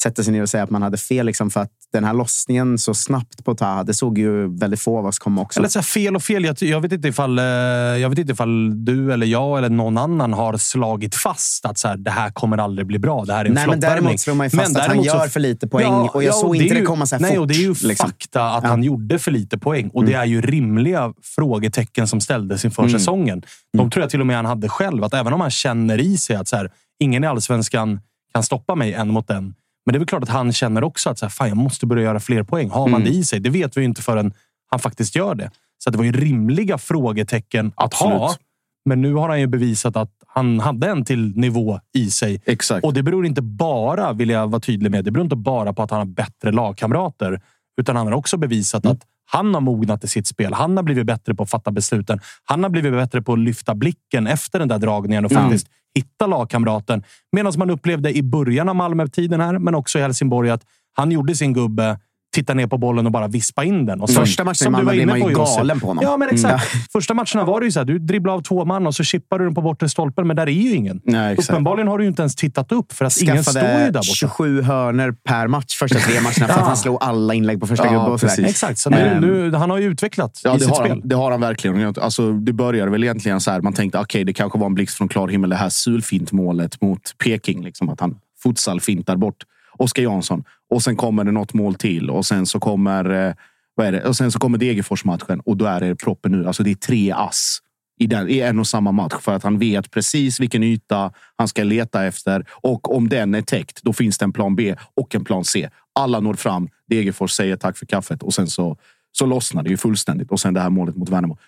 sätta sig ner och säga att man hade fel. Liksom, för att den här lossningen så snabbt på Taha, det såg ju väldigt få av oss komma också. Eller så fel och fel. Jag, jag, vet inte ifall, eh, jag vet inte ifall du eller jag eller någon annan har slagit fast att så här, det här kommer aldrig bli bra. Det här är en Nej, men däremot slår man ju fast Men att han gör för lite poäng och jag såg och inte det ju- komma så här Nej, fort, och det är ju liksom. fakta att Ja. han gjorde för lite poäng. Och det är ju rimliga frågetecken som ställdes inför säsongen. De tror jag till och med han hade själv. Att även om han känner i sig att så här, ingen i allsvenskan kan stoppa mig en mot en. Men det är väl klart att han känner också att så här, fan, jag måste börja göra fler poäng. Har man det i sig? Det vet vi ju inte förrän han faktiskt gör det. Så det var ju rimliga frågetecken att ha. Absolut. Men nu har han ju bevisat att han hade en till nivå i sig. Exakt. Och det beror inte bara, vill jag vara tydlig med, det beror inte bara på att han har bättre lagkamrater. Utan han har också bevisat att han har mognat i sitt spel. Han har blivit bättre på att fatta besluten. Han har blivit bättre på att lyfta blicken efter den där dragningen och faktiskt hitta lagkamraten. Medan man upplevde i början av Malmö-tiden här, men också i Helsingborg, att han gjorde sin gubbe, titta ner på bollen och bara vispa in den. Och sen- Första matchen som du var inne man ju på, Josef. galen på honom. Ja, men exakt. Första matcherna var det ju så här, du dribblar av två man och så chippar du den på bortre stolpen, men där är ju ingen. Nej, exakt. Uppenbarligen har du ju inte ens tittat upp, för att ingen står ju där Skaffade borta. 27 hörner per match första tre matcherna för att Ja. han slog alla inlägg på första Ja, gubbe och sådär. precis. Exakt, så nu, nu, han har ju utvecklat Ja, i det sitt spel. han, det har han verkligen. Alltså, det började väl egentligen så här. Man tänkte okej, det kanske var en blixt från klar himmel. Det här sulfintmålet mot Peking. Liksom, att han futsal-fintar bort Oskar Jansson. Och sen kommer det något mål till. Och sen så kommer, eh, vad är det? Och sen så kommer Degerfors-matchen. Och då är det proppen nu. Alltså det är tre ass i, den, i en och samma match. För att han vet precis vilken yta han ska leta efter. Och om den är täckt, då finns det en plan B och en plan C. Alla når fram. Degerfors säger tack för kaffet och sen så, så lossnar det ju fullständigt. Och sen det här målet mot Värnamo.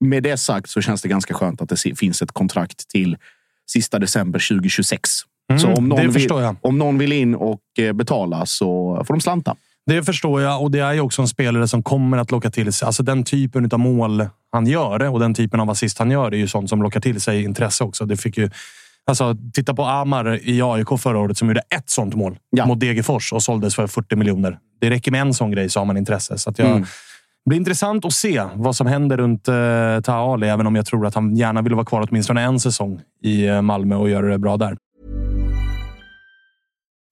Med det sagt så känns det ganska skönt att det finns ett kontrakt till sista december 2026 så om någon, Mm, det vill, förstår jag. om någon vill in och eh, betala så får de slanta. Det förstår jag och det är ju också en spelare som kommer att locka till sig. Alltså den typen av mål han gör och den typen av assist han gör är ju sånt som lockar till sig intresse också. Det fick ju, alltså, titta på Amar i AIK förra året som gjorde ett sånt mål Ja. mot Degerfors och såldes för 40 miljoner. Det räcker med en sån grej så har man intresse. Så jag, Mm. Det blir intressant att se vad som händer runt Taha Ali, även om jag tror att han gärna vill vara kvar åtminstone en säsong i eh, Malmö och göra det bra där.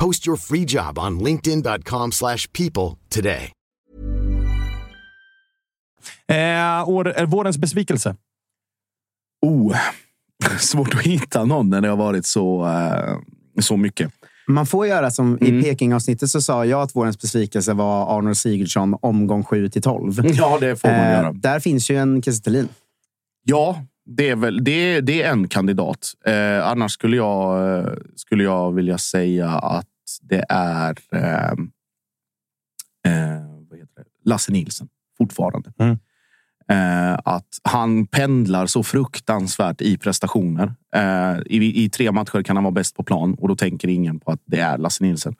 Post your free job on linkedin.com/people slash people today. Eh, år, eh, vårens besvikelse. Oh, *laughs* svårt att hitta någon när det har varit så, eh, så mycket. Man får göra som i Peking-avsnittet så sa jag att vårens besvikelse var Arnold Sigurdsson omgång 7 till 12. Ja, det får man Eh, göra. där finns ju en Kiese. Ja, det är, väl, det, det är en kandidat. Eh, annars skulle jag, eh, skulle jag vilja säga att det är eh, eh, det? Lasse Nilsson fortfarande. Mm. Eh, att han pendlar så fruktansvärt i prestationer. Eh, i, I tre matcher kan han vara bäst på plan och då tänker ingen på att det är Lasse Nilsson.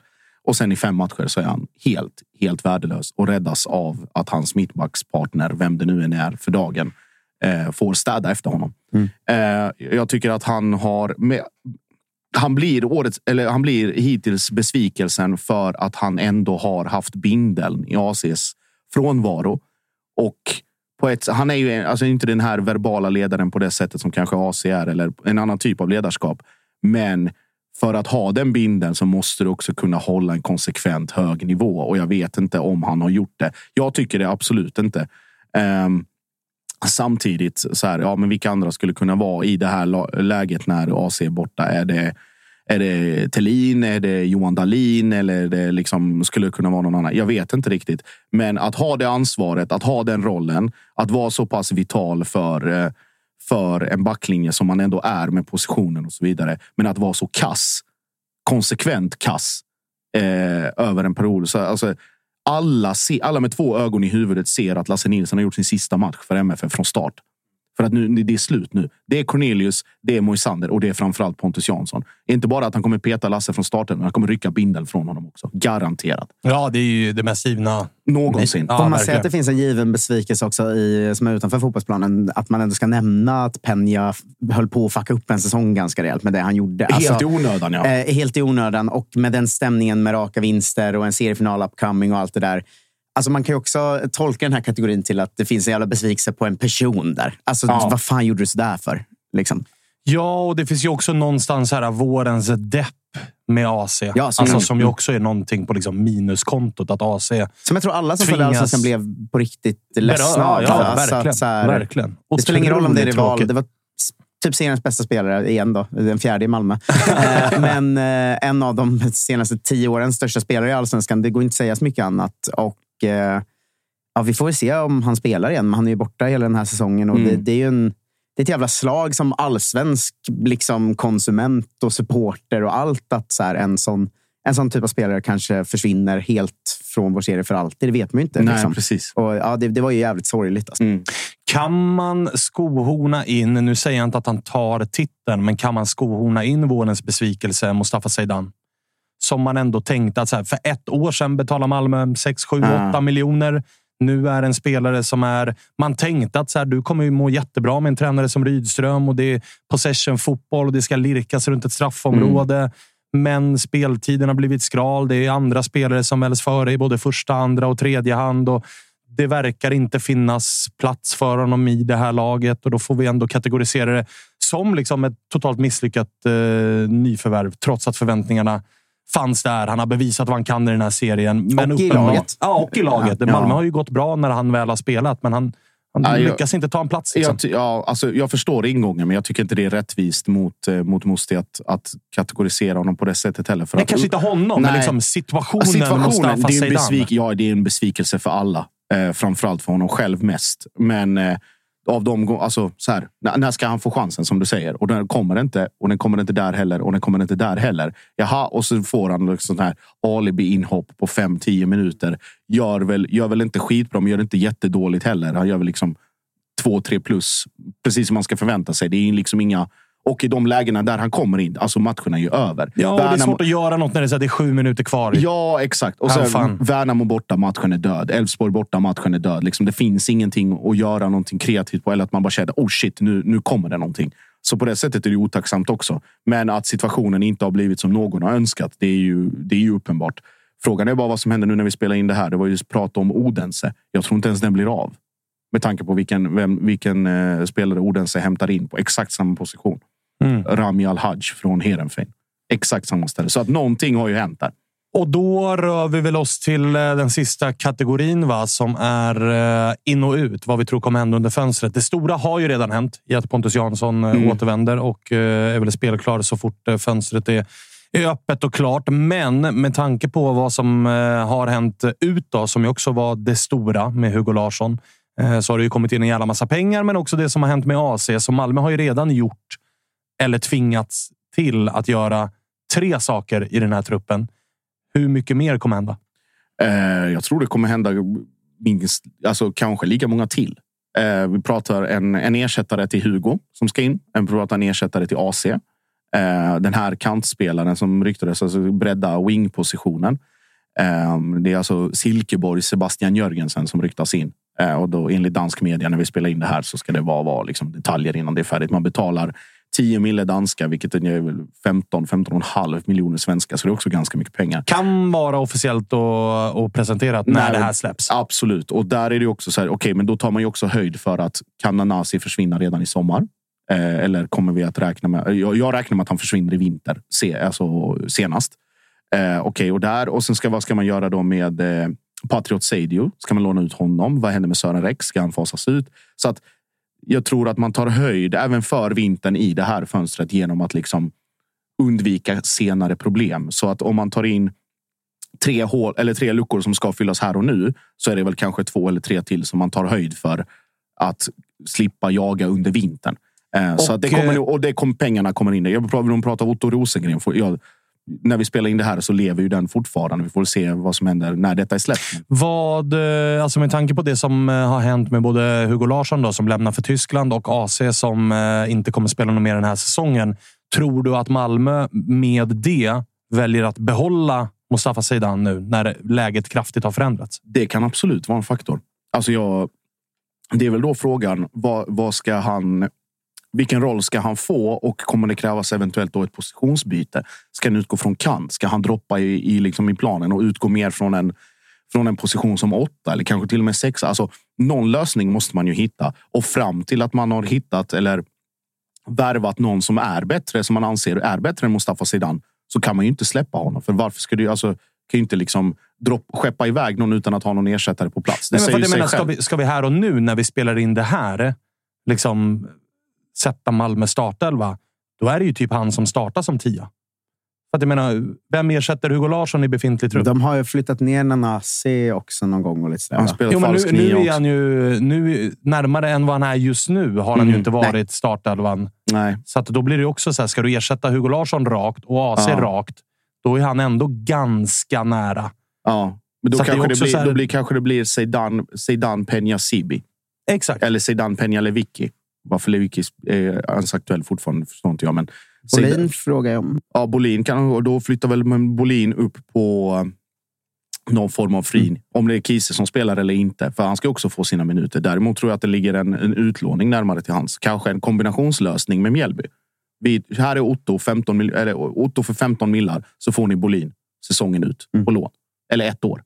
Och sen i fem matcher så är han helt, helt värdelös och räddas av att hans mittbackspartner, vem det nu än är för dagen, eh, får städa efter honom. Eh, jag tycker att han har... Med, han blir, årets, eller han blir hittills besvikelsen för att han ändå har haft bindeln i ACs frånvaro. Och på ett, han är ju alltså inte den här verbala ledaren på det sättet som kanske AC är eller en annan typ av ledarskap. Men för att ha den bindeln så måste du också kunna hålla en konsekvent hög nivå och jag vet inte om han har gjort det. Jag tycker det absolut inte. Ehm, samtidigt, så här, ja, men vilka andra skulle kunna vara i det här läget när AC är borta? Är det, är det Thelin? Är det Johan Dahlin? Eller det liksom, skulle det kunna vara någon annan? Jag vet inte riktigt. Men att ha det ansvaret, att ha den rollen, att vara så pass vital för, för en backlinje som man ändå är med positionen och så vidare. Men att vara så kass, konsekvent kass eh, över en period. Så, alltså, alla, se, alla med två ögon i huvudet ser att Lasse Nilsson har gjort sin sista match för MFF från start. För att nu, det är slut nu. Det är Cornelius, det är Moisander och det är framförallt Pontus Jansson. Inte bara att han kommer peta Lasse från starten, men han kommer rycka bindeln från honom också. Garanterat. Ja, det är ju det mest givna. Någonsin. Ja, Får man säga att det finns en given besvikelse också i, som är utanför fotbollsplanen? Att man ändå ska nämna att Peña höll på att fucka upp en säsong ganska rejält med det han gjorde. Alltså, Helt i onödan, ja. Eh, helt i onödan och med den stämningen med raka vinster och en seriefinal upcoming och allt det där. Alltså man kan ju också tolka den här kategorin till att det finns en jävla besvikelse på en person där. Alltså, Ja. vad fan gjorde du sådär för? Liksom. Ja, och det finns ju också någonstans här vårens depp med AC. Ja, så- alltså, mm. som ju också är någonting på liksom minuskontot. Att AC Som jag tror alla som Tvingas- Allsvenskan blev på riktigt ledsna berör. av. Ja, Alltså verkligen. så här- verkligen. Det spelar ingen roll om det är rival. Det var typ seriens bästa spelare igen då. Den fjärde i Malmö. *laughs* Eh, Men eh, en av de senaste tio årens största spelare i Allsvenskan. Det går inte att säga så mycket annat. Och eh, ja, vi får se om han spelar igen. Men han är ju borta hela den här säsongen. Och det, det är ju en, det är ett jävla slag som allsvensk liksom, konsument och supporter och allt. Att så här, en, sån, en sån typ av spelare kanske försvinner helt från vår serie för alltid. Det vet man ju inte. Nej, liksom. precis. Och, ja, det, det var ju jävligt sorgligt. Alltså. Mm. Kan man skohorna in, nu säger jag inte att han tar titeln, men kan man skohorna in vårens besvikelse Mustafa Zeidan? Som man ändå tänkte att så här, för ett år sedan betalade Malmö 6, 7, Ja. 8 miljoner. Nu är en spelare som är... Man tänkte att så här, du kommer ju må jättebra med en tränare som Rydström och det är possession fotboll och det ska lirkas runt ett straffområde. Men speltiden har blivit skral. Det är andra spelare som väljs före i både första, andra och tredje hand. Och det verkar inte finnas plats för honom i det här laget och då får vi ändå kategorisera det som liksom ett totalt misslyckat eh, nyförvärv, trots att förväntningarna fanns där. Han har bevisat vad han kan i den här serien. Men Och i laget. Ja, och i laget. Malmö har ju gått bra när han väl har spelat, men han, han Ja, jag- lyckas inte ta en plats. Liksom. Jag, ja, alltså, jag förstår ingången, men jag tycker inte det är rättvist mot, eh, mot Musti att, att kategorisera honom på det sättet heller. För Nej, att, kanske inte honom, men Nej. liksom situationen, situationen det, är en besvik, ja, det är en besvikelse för alla. Eh, framförallt för honom själv mest. Men eh, av de alltså, så här, när, ska han få chansen som du säger? Och den kommer inte. Och den kommer inte där heller. Och den kommer inte där heller. Jaha, och så får han liksom sån här alibi-inhopp på 5-10 minuter. Gör väl, gör väl inte skitbra, men gör inte jättedåligt heller. Han gör väl liksom 2-3 plus. Precis som man ska förvänta sig. Det är liksom inga och i de lägena där han kommer in, alltså matchen är ju över. Ja, och det är svårt att göra något när det är, så här, det är sju minuter kvar. Ja, exakt. Och sen. Värnamo borta, matchen är död. Elfsborg borta, matchen är död. Liksom, det finns ingenting att göra någonting kreativt på. Eller att man bara känner, oh shit, nu, nu kommer det någonting. Så på det sättet är det otacksamt också. Men att situationen inte har blivit som någon har önskat, det är ju, det är ju uppenbart. Frågan är bara vad som händer nu när vi spelar in det här. Det var ju prat om Odense. Jag tror inte ens den blir av. Med tanke på vilken, vem, vilken eh, spelare Odense hämtar in på exakt samma position. Mm. Rami Al-Haj från Heerenveen. Exakt samma ställe. Så att någonting har ju hänt där. Och då rör vi väl oss till eh, den sista kategorin va, som är eh, in och ut. Vad vi tror kommer hända under fönstret. Det stora har ju redan hänt i att Pontus Jansson eh, Mm. återvänder och är väl spelklar så fort fönstret är, är öppet och klart. Men med tanke på vad som har hänt ut då, som ju också var det stora med Hugo Larsson, så har det ju kommit in en jävla massa pengar, men också det som har hänt med AC. Så Malmö har ju redan gjort eller tvingats till att göra tre saker i den här truppen. Hur mycket mer kommer hända? Eh, jag tror det kommer hända minst, alltså kanske lika många till. Eh, vi pratar en, en ersättare till Hugo som ska in. En pratar en ersättare till AC. Eh, den här kantspelaren som ryktades, alltså bredda wingpositionen. Eh, det är alltså Silkeborg Sebastian Jörgensen som ryktas in. Eh, och då enligt dansk media när vi spelar in det här så ska det vara, vara liksom detaljer innan det är färdigt. Man betalar 10 mille danska, vilket är väl 15 15,5 miljoner svenska. Så det är också ganska mycket pengar. Kan vara officiellt och, och presenterat när Nej, det här släpps. Absolut. Och där är det också så här, okej, men då tar man ju också höjd för att kan Nanasi försvinna redan i sommar? Eh, eller kommer vi att räkna med? Jag, jag räknar med att han försvinner i vinter, se, alltså senast. Eh, okej, och där och sen ska vad ska man göra då med eh, Patriot Seidio? Ska man låna ut honom? Vad händer med Sören Rex? Ska han fasas ut? Så att jag tror att man tar höjd även för vintern i det här fönstret genom att liksom undvika senare problem. Så att om man tar in tre, hål, eller tre luckor som ska fyllas här och nu så är det väl kanske två eller tre till som man tar höjd för att slippa jaga under vintern. Eh, så Och, att det kommer, eh, och det kom, pengarna kommer in. Jag pratar, de pratar Otto Rosengren. Jag, när vi spelar in det här så lever ju den fortfarande. Vi får se vad som händer när detta är släppt. Vad, eh, alltså med tanke på det som eh, har hänt med både Hugo Larsson då, som lämnar för Tyskland och AC som eh, inte kommer spela något mer den här säsongen. Tror du att Malmö med det väljer att behålla Mustafa Zeidan nu när läget kraftigt har förändrats? Det kan absolut vara en faktor. Alltså jag, det är väl då frågan, vad, vad ska han, vilken roll ska han få och kommer det krävas eventuellt då ett positionsbyte? Ska han utgå från kant? Ska han droppa i, i, liksom i planen och utgå mer från en, från en position som åtta eller kanske till och med sexa? Alltså, någon lösning måste man ju hitta och fram till att man har hittat eller värvat någon som är bättre, som man anser är bättre än Mustafa Zidane, så kan man ju inte släppa honom. För varför ska du alltså kan ju inte liksom dropp, skeppa iväg någon utan att ha någon ersättare på plats. Det Nej, men säger sig menar, ska, vi, ska vi här och nu, när vi spelar in det här, liksom sätta Malmö startelva, då är det ju typ han som startar som tia. För att jag menar, vem ersätter Hugo Larsson i befintlig trupp? De har ju flyttat ner Nanasi också någon gång. Och lite sådär, Han spelar Jo, men nu, falsk nu är han ju nu, närmare än vad han är just nu. Har han ju Mm, inte varit startelvan. Nej. Så att då blir det också så här, ska du ersätta Hugo Larsson rakt och AC Ja. rakt, då är han ändå ganska nära. Ja. Men då Så det kanske det, också blir, här- då blir, kanske det blir Zeidan, Zeidan Peña Sibi. Exakt. Eller Zeidan Peña Lewicki. Varför Lewicki är ens aktuell fortfarande förstår inte jag. Men Bolin frågar jag om. Ja, Bolin kan, och då flyttar väl Bolin upp på eh, någon form av fri. Mm. Om det är Kiese som spelar eller inte. För han ska också få sina minuter. Däremot tror jag att det ligger en, en utlåning närmare till hans. Kanske en kombinationslösning med Mjällby. Vi, här är Otto, 15 mil, eller Otto för 15 millar så får ni Bolin säsongen ut Mm. på lån. Eller ett år.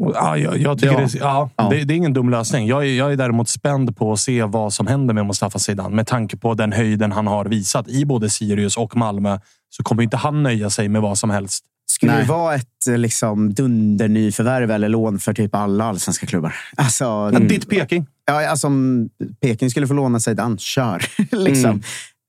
Ja, jag, jag tycker Ja. Det, ja, Ja. Det, det är ingen dum lösning. Jag är, jag är däremot spänd på att se vad som händer med Mustafa Zidane. Med tanke på den höjden han har visat i både Sirius och Malmö så kommer inte han nöja sig med vad som helst. Skulle Nej. det vara ett eh, liksom, dundernyförvärv eller lån för typ alla allsvenska klubbar? Alltså, Men Ditt Peking. Ja, alltså om Peking skulle få låna sig Dan, kör. *laughs* liksom. Mm.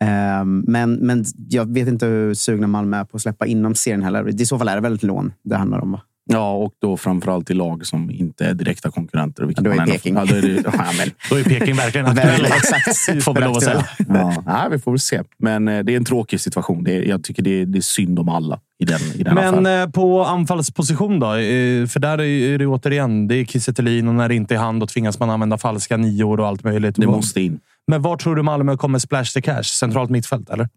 Ehm, men, men jag vet inte hur sugna Malmö är på att släppa inom serien heller. I så fall är det väl ett lån det handlar om. Va? Ja, och då framförallt i lag som inte är direkta konkurrenter. vilket Ja, då är Peking. Ja, då är det, *laughs* ja, men, Då är Peking verkligen aktuell. exakt. *laughs* Får vi lov att säga. ja, nej, vi får väl se. Men eh, det är en tråkig situation. Det är, jag tycker det är, det är synd om alla i den, i den Men affären. eh, på anfallsposition då? Eh, För där är det återigen, det är Kiese och när det inte är han, då tvingas man använda falska nior och allt möjligt. Det måste in. Men var tror du Malmö kommer splash the cash? Centralt mittfält, eller?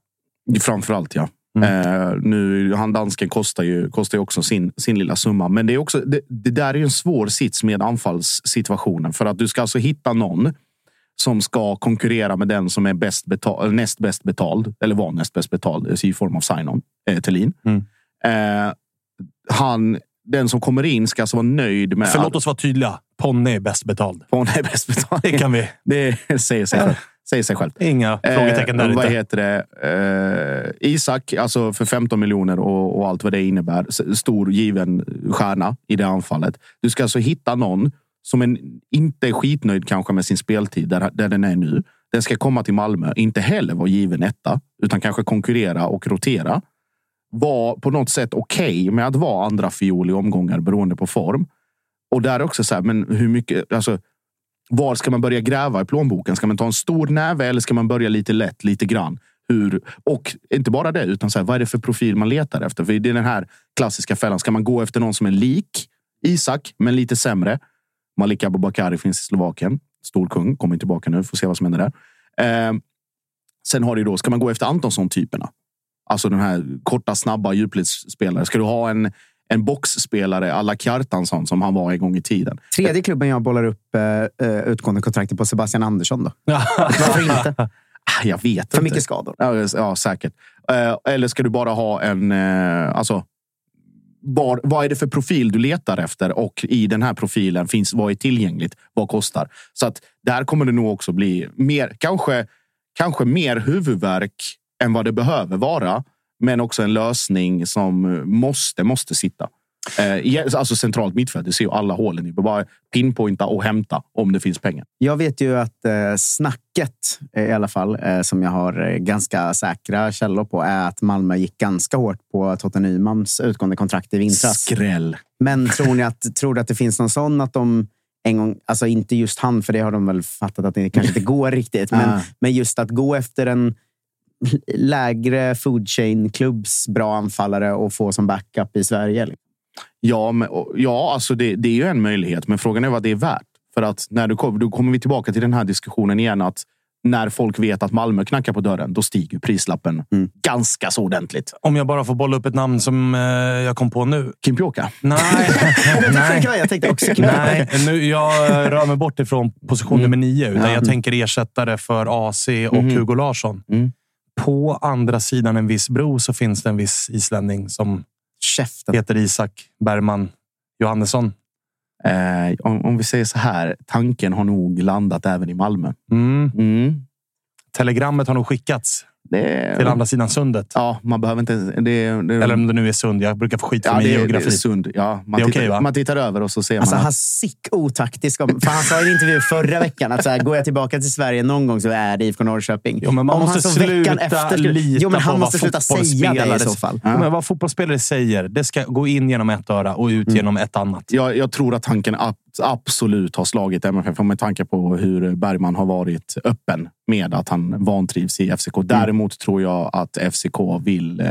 Framförallt ja. Eh, nu, han dansken kostar ju, kostar ju också sin, sin lilla summa. Men det, är också, det, det där är ju en svår sits med anfallssituationen. För att du ska alltså hitta någon som ska konkurrera med den som är bäst betal, näst bäst betald. Eller var näst bäst betald i form av sign-on. Eh, Thelin. Eh, han, den som kommer in ska alltså vara nöjd med... För låt oss vara tydliga. Ponne är bäst betald. Ponne är bäst betald. Det kan vi. *laughs* Det säger sig. Säger sig självt. Inga frågetecken där Eh, vad heter det? Eh, Isak, alltså för 15 miljoner och, och allt vad det innebär. Stor given stjärna i det anfallet. Du ska alltså hitta någon som en, inte är skitnöjd kanske med sin speltid där, där den är nu. Den ska komma till Malmö, inte heller vara given etta, utan kanske konkurrera och rotera. Var på något sätt okej med att vara andra fiol i omgångar beroende på form. Och där är också så här, men hur mycket, alltså, var ska man börja gräva i plånboken? Ska man ta en stor näve eller ska man börja lite lätt, lite grann? Hur, och inte bara det, utan så här, vad är det för profil man letar efter? För det är den här klassiska fällan. Ska man gå efter någon som är lik Isak, men lite sämre? Malik Abubakari finns i Slovakien. Stor kung, kommer tillbaka nu. Får se vad som händer där. Eh, sen har du då, ska man gå efter Antonsson-typerna? Alltså den här korta, snabba djupledsspelare. Ska du ha en, en boxspelare alla Kjartansson som han var en gång i tiden? Tredje klubben jag bollar upp eh, eh, utgående kontraktet på Sebastian Andersson. Då. *laughs* Varför inte? Ah, Jag vet För inte. mycket skador. Ja, ja säkert. Eh, Eller ska du bara ha en... eh, Alltså, var, vad är det för profil du letar efter? Och i den här profilen finns vad är tillgängligt? Vad kostar? Så att där kommer det nog också bli mer, kanske, kanske mer huvudvärk än vad det behöver vara. Men också en lösning som måste, måste sitta. Eh, Alltså centralt mittfält. Du ser ju alla hålen. Är bara pinpointa och hämta om det finns pengar. Jag vet ju att eh, snacket, eh, i alla fall, eh, som jag har eh, ganska säkra källor på, är att Malmö gick ganska hårt på Totte Nymans utgående kontrakt i vintras. Skräll. Men tror ni att, tror du att det finns någon sån att de en gång, alltså inte just han, för det har de väl fattat att det kanske inte *laughs* går riktigt, men, Ah. men just att gå efter en lägre food chain-klubbs bra anfallare och få som backup i Sverige. liksom. Ja, men, ja alltså det, det är ju en möjlighet, men frågan är vad det är värt. För att när du kommer, då kommer vi tillbaka till den här diskussionen igen. att När folk vet att Malmö knackar på dörren, då stiger prislappen Mm. ganska så ordentligt. Om jag bara får bolla upp ett namn som eh, jag kom på nu. Kim Pioka. Nej. *laughs* Nej. Jag tänkte också Nej, nu, jag rör mig bort ifrån position nummer nio. Utan Ja. jag tänker ersättare för AC och Mhm. Hugo Larsson. Mm. På andra sidan en viss bro så finns det en viss islänning som Käften. heter Isak Bergman Johannesson. Eh, om, om vi säger så här, tanken har nog landat även i Malmö. Mm. Mm. Telegrammet har nog skickats Det, till andra sidan sundet. Ja, man behöver inte... Det, det, Eller om det nu är sund. Jag brukar få skit för ja, min det, det geografi. är sund. Ja, man, Det är tittar, va? man tittar över och så ser Alltså, man han att sick otaktisk. Om, för han sa i en intervju förra veckan att så här, går jag tillbaka till Sverige någon gång så är det IFK Norrköping. Jo, men man Om måste han så veckan sluta efter lita Jo, men han på måste vad sluta säga det i fotbollsspelare så fall. Ja. Men vad fotbollsspelare säger, det ska gå in genom ett öra och ut genom ett annat. jag, jag tror att tanken absolut har slagit MFF med tanke på hur Bergman har varit öppen med att han vantrivs i FCK. Däremot tror jag att FCK vill, eh,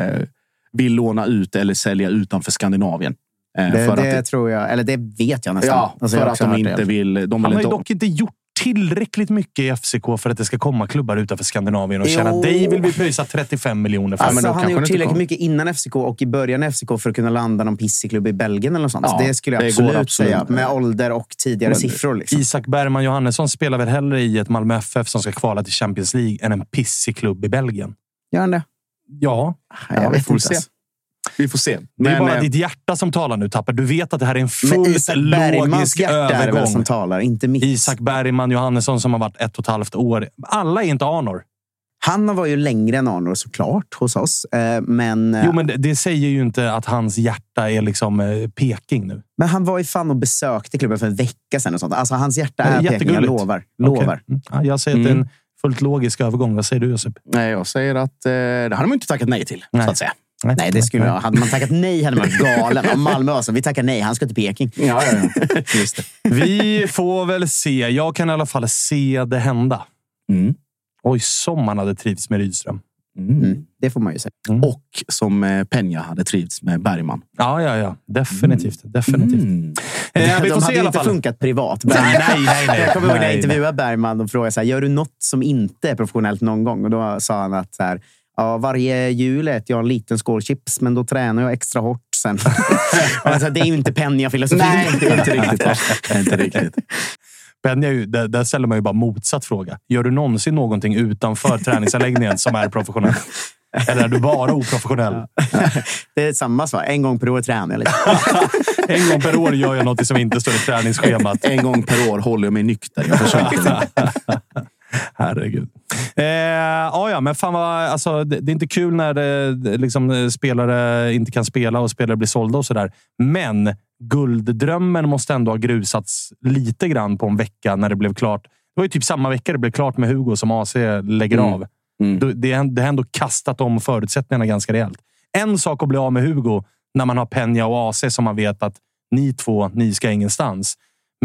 vill låna ut eller sälja utanför Skandinavien. Eh, Det, för det att, tror jag, eller det vet jag nästan. ja, Alltså, för att de inte det. vill... De vill Han har ju inte, dock inte gjort tillräckligt mycket i FCK för att det ska komma klubbar utanför Skandinavien och känna Jo. dig vill vi pröjsa 35 miljoner för. Alltså, han har gjort tillräckligt mycket innan FCK och i början av FCK för att kunna landa någon pissig klubb i Belgien eller något sånt. Ja, Så det skulle jag det absolut, absolut. säga. Med ålder och tidigare Men- siffror. Liksom. Isak Bergman Johannesson spelar väl hellre i ett Malmö FF som ska kvala till Champions League än en pissig klubb i Belgien? Gör han det? Ja, Jag Ja, vi vet får inte. se. Vi får se. det är Men, bara eh, ditt hjärta som talar nu, Tapper. Du vet att det här är en Men fullt logisk hjärta är övergång. som talar, inte mitt. Isak Bergman Johannesson som har varit ett och ett halvt år. Alla är inte Arnor. Han var ju längre än Arnor såklart hos oss. eh, Men, Jo, men det, det säger ju inte att hans hjärta är liksom eh, Peking nu. men han var ju fan och besökte klubben för en vecka sedan. Och sånt. Alltså, hans hjärta Ja, är Peking, jag lovar. lovar. Mm. Ja, jag säger att det är en fullt logisk övergång. Vad säger du, Josip? nej, jag säger att eh, det hade man inte tackat nej till. Nej. Så att säga. Nej, det skulle jag. Hade man tackat nej hade man varit *laughs* galen. Om Malmö var så, vi tackar nej, han ska till Peking. Ja, ja, ja. *laughs* Just det. Vi får väl se. Jag kan i alla fall se det hända. Mm. Oj, som man hade trivts med Rydström. Mm, det får man ju säga. Och som eh, Peña hade trivts med Bergman. Ja, ja, ja. Definitivt. Definitivt. Mm. Eh, vi De får se hade i alla inte fall. funkat privat. Nej, nej, nej. Jag kommer ihåg när jag Nej, intervjuade Bergman och frågade så här, gör du något som inte är professionellt någon gång? Och då sa han att så här, Ja, varje jul äter jag en liten skål chips, men då tränar jag extra hårt sen. *laughs* alltså, det är ju inte Penja-filosofi. Nej, *laughs* det är inte riktigt. Det är inte riktigt. Ju- där, där ställer man ju bara motsatt fråga. Gör du någonsin någonting utanför träningsanläggningen som är professionell? *laughs* Eller är du bara oprofessionell? Det är samma svar. En gång per år tränar jag lite. En gång per år gör jag något som inte står i träningsschemat. En gång per år håller jag mig nykter. Jag försöker. *laughs* Herregud. Eh, ja, ja, men fan vad, alltså, det, det är inte kul när det, det liksom, eh, spelare inte kan spela och spelare blir sålda och sådär. Men gulddrömmen måste ändå ha grusats lite grann på en vecka när det blev klart. Det var ju typ samma vecka det blev klart med Hugo som AC lägger Mm. av. Mm. Det, är- det har ändå kastat om förutsättningarna ganska rejält. En sak att bli av med Hugo när man har Peña och AC som man vet att ni två, ni ska ingenstans.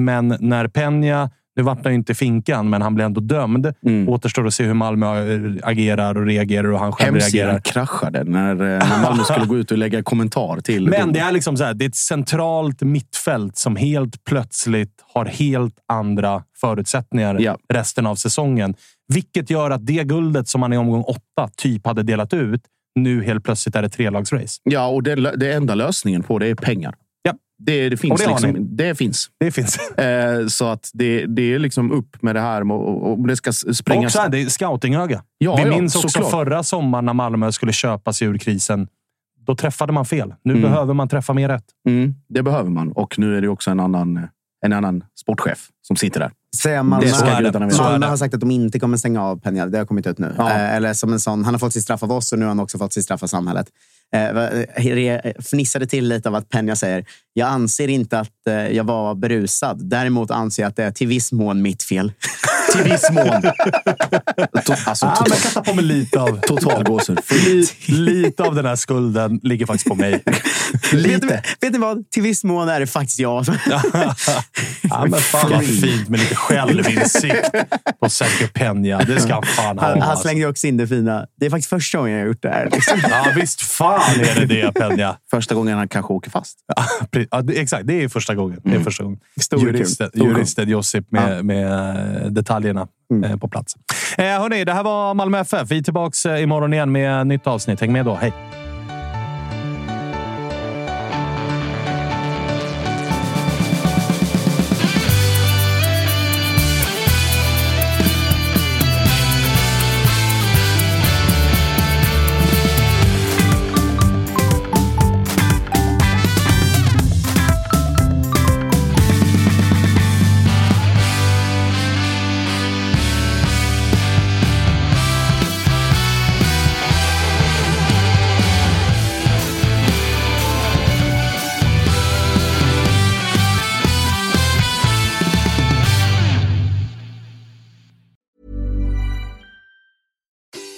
Men när Peña, nu vart han ju inte finkan, men han blev ändå dömd. Mm. Återstår att se hur Malmö äh, agerar och reagerar och han själv Hemsidan reagerar. kraschade när, eh, när Malmö skulle gå ut och lägga kommentar till Men det är liksom så här, det är ett centralt mittfält som helt plötsligt har helt andra förutsättningar Ja. resten av säsongen. Vilket gör att det guldet som man i omgång åtta typ hade delat ut nu helt plötsligt är ett trelagsrace. Ja, och det, det enda lösningen på det är pengar. Det, det finns. Det liksom, det finns. Det finns. *laughs* Eh, så att det, det är liksom upp med det här och, och det ska s- sprängas. Och så här, det är scoutingöga. Ja, Vi ja, minns också såklart. förra sommaren när Malmö skulle köpa sig ur krisen. Då träffade man fel. Nu Mm. behöver man träffa mer rätt. Mm, det behöver man. Och nu är det också en annan, en annan sportchef som sitter där. Säga Malmö, Det ska gudarna veta. Malmö har sagt att de inte kommer stänga av Penja. Det har kommit ut nu. Ja. Eh, eller som en sån, han har fått sitt straff av oss och nu har han också fått sitt straff av samhället. Eh, fnissade till lite av att Penja säger jag anser inte att eh, jag var berusad. Däremot anser jag att det är till viss mån mitt fel. *laughs* Till viss mån. Alltså, Ah, men jag kan ta på mig lite av... total gåshud. Lite, av den här skulden ligger faktiskt på mig. vet, Lite. vet ni vad? Till viss mån är det faktiskt jag. *laughs* Ja, men fan vad fint med lite självinsikt på Sergio Peña. Det ska han fan ha. Han, han alltså. slängde också in det fina. Det är faktiskt första gången jag har gjort det här. Liksom. Ja, visst fan är det det, Peña. Första gången han kanske åker fast. Ja, det, exakt, det är första gången. Det är första gången. Juristen, juristen Josip med, med eh, detaljerna eh, på plats. Eh, hörni, det här var Malmö FF. Vi är tillbaka eh, imorgon igen med nytt avsnitt. Häng med då. Hej!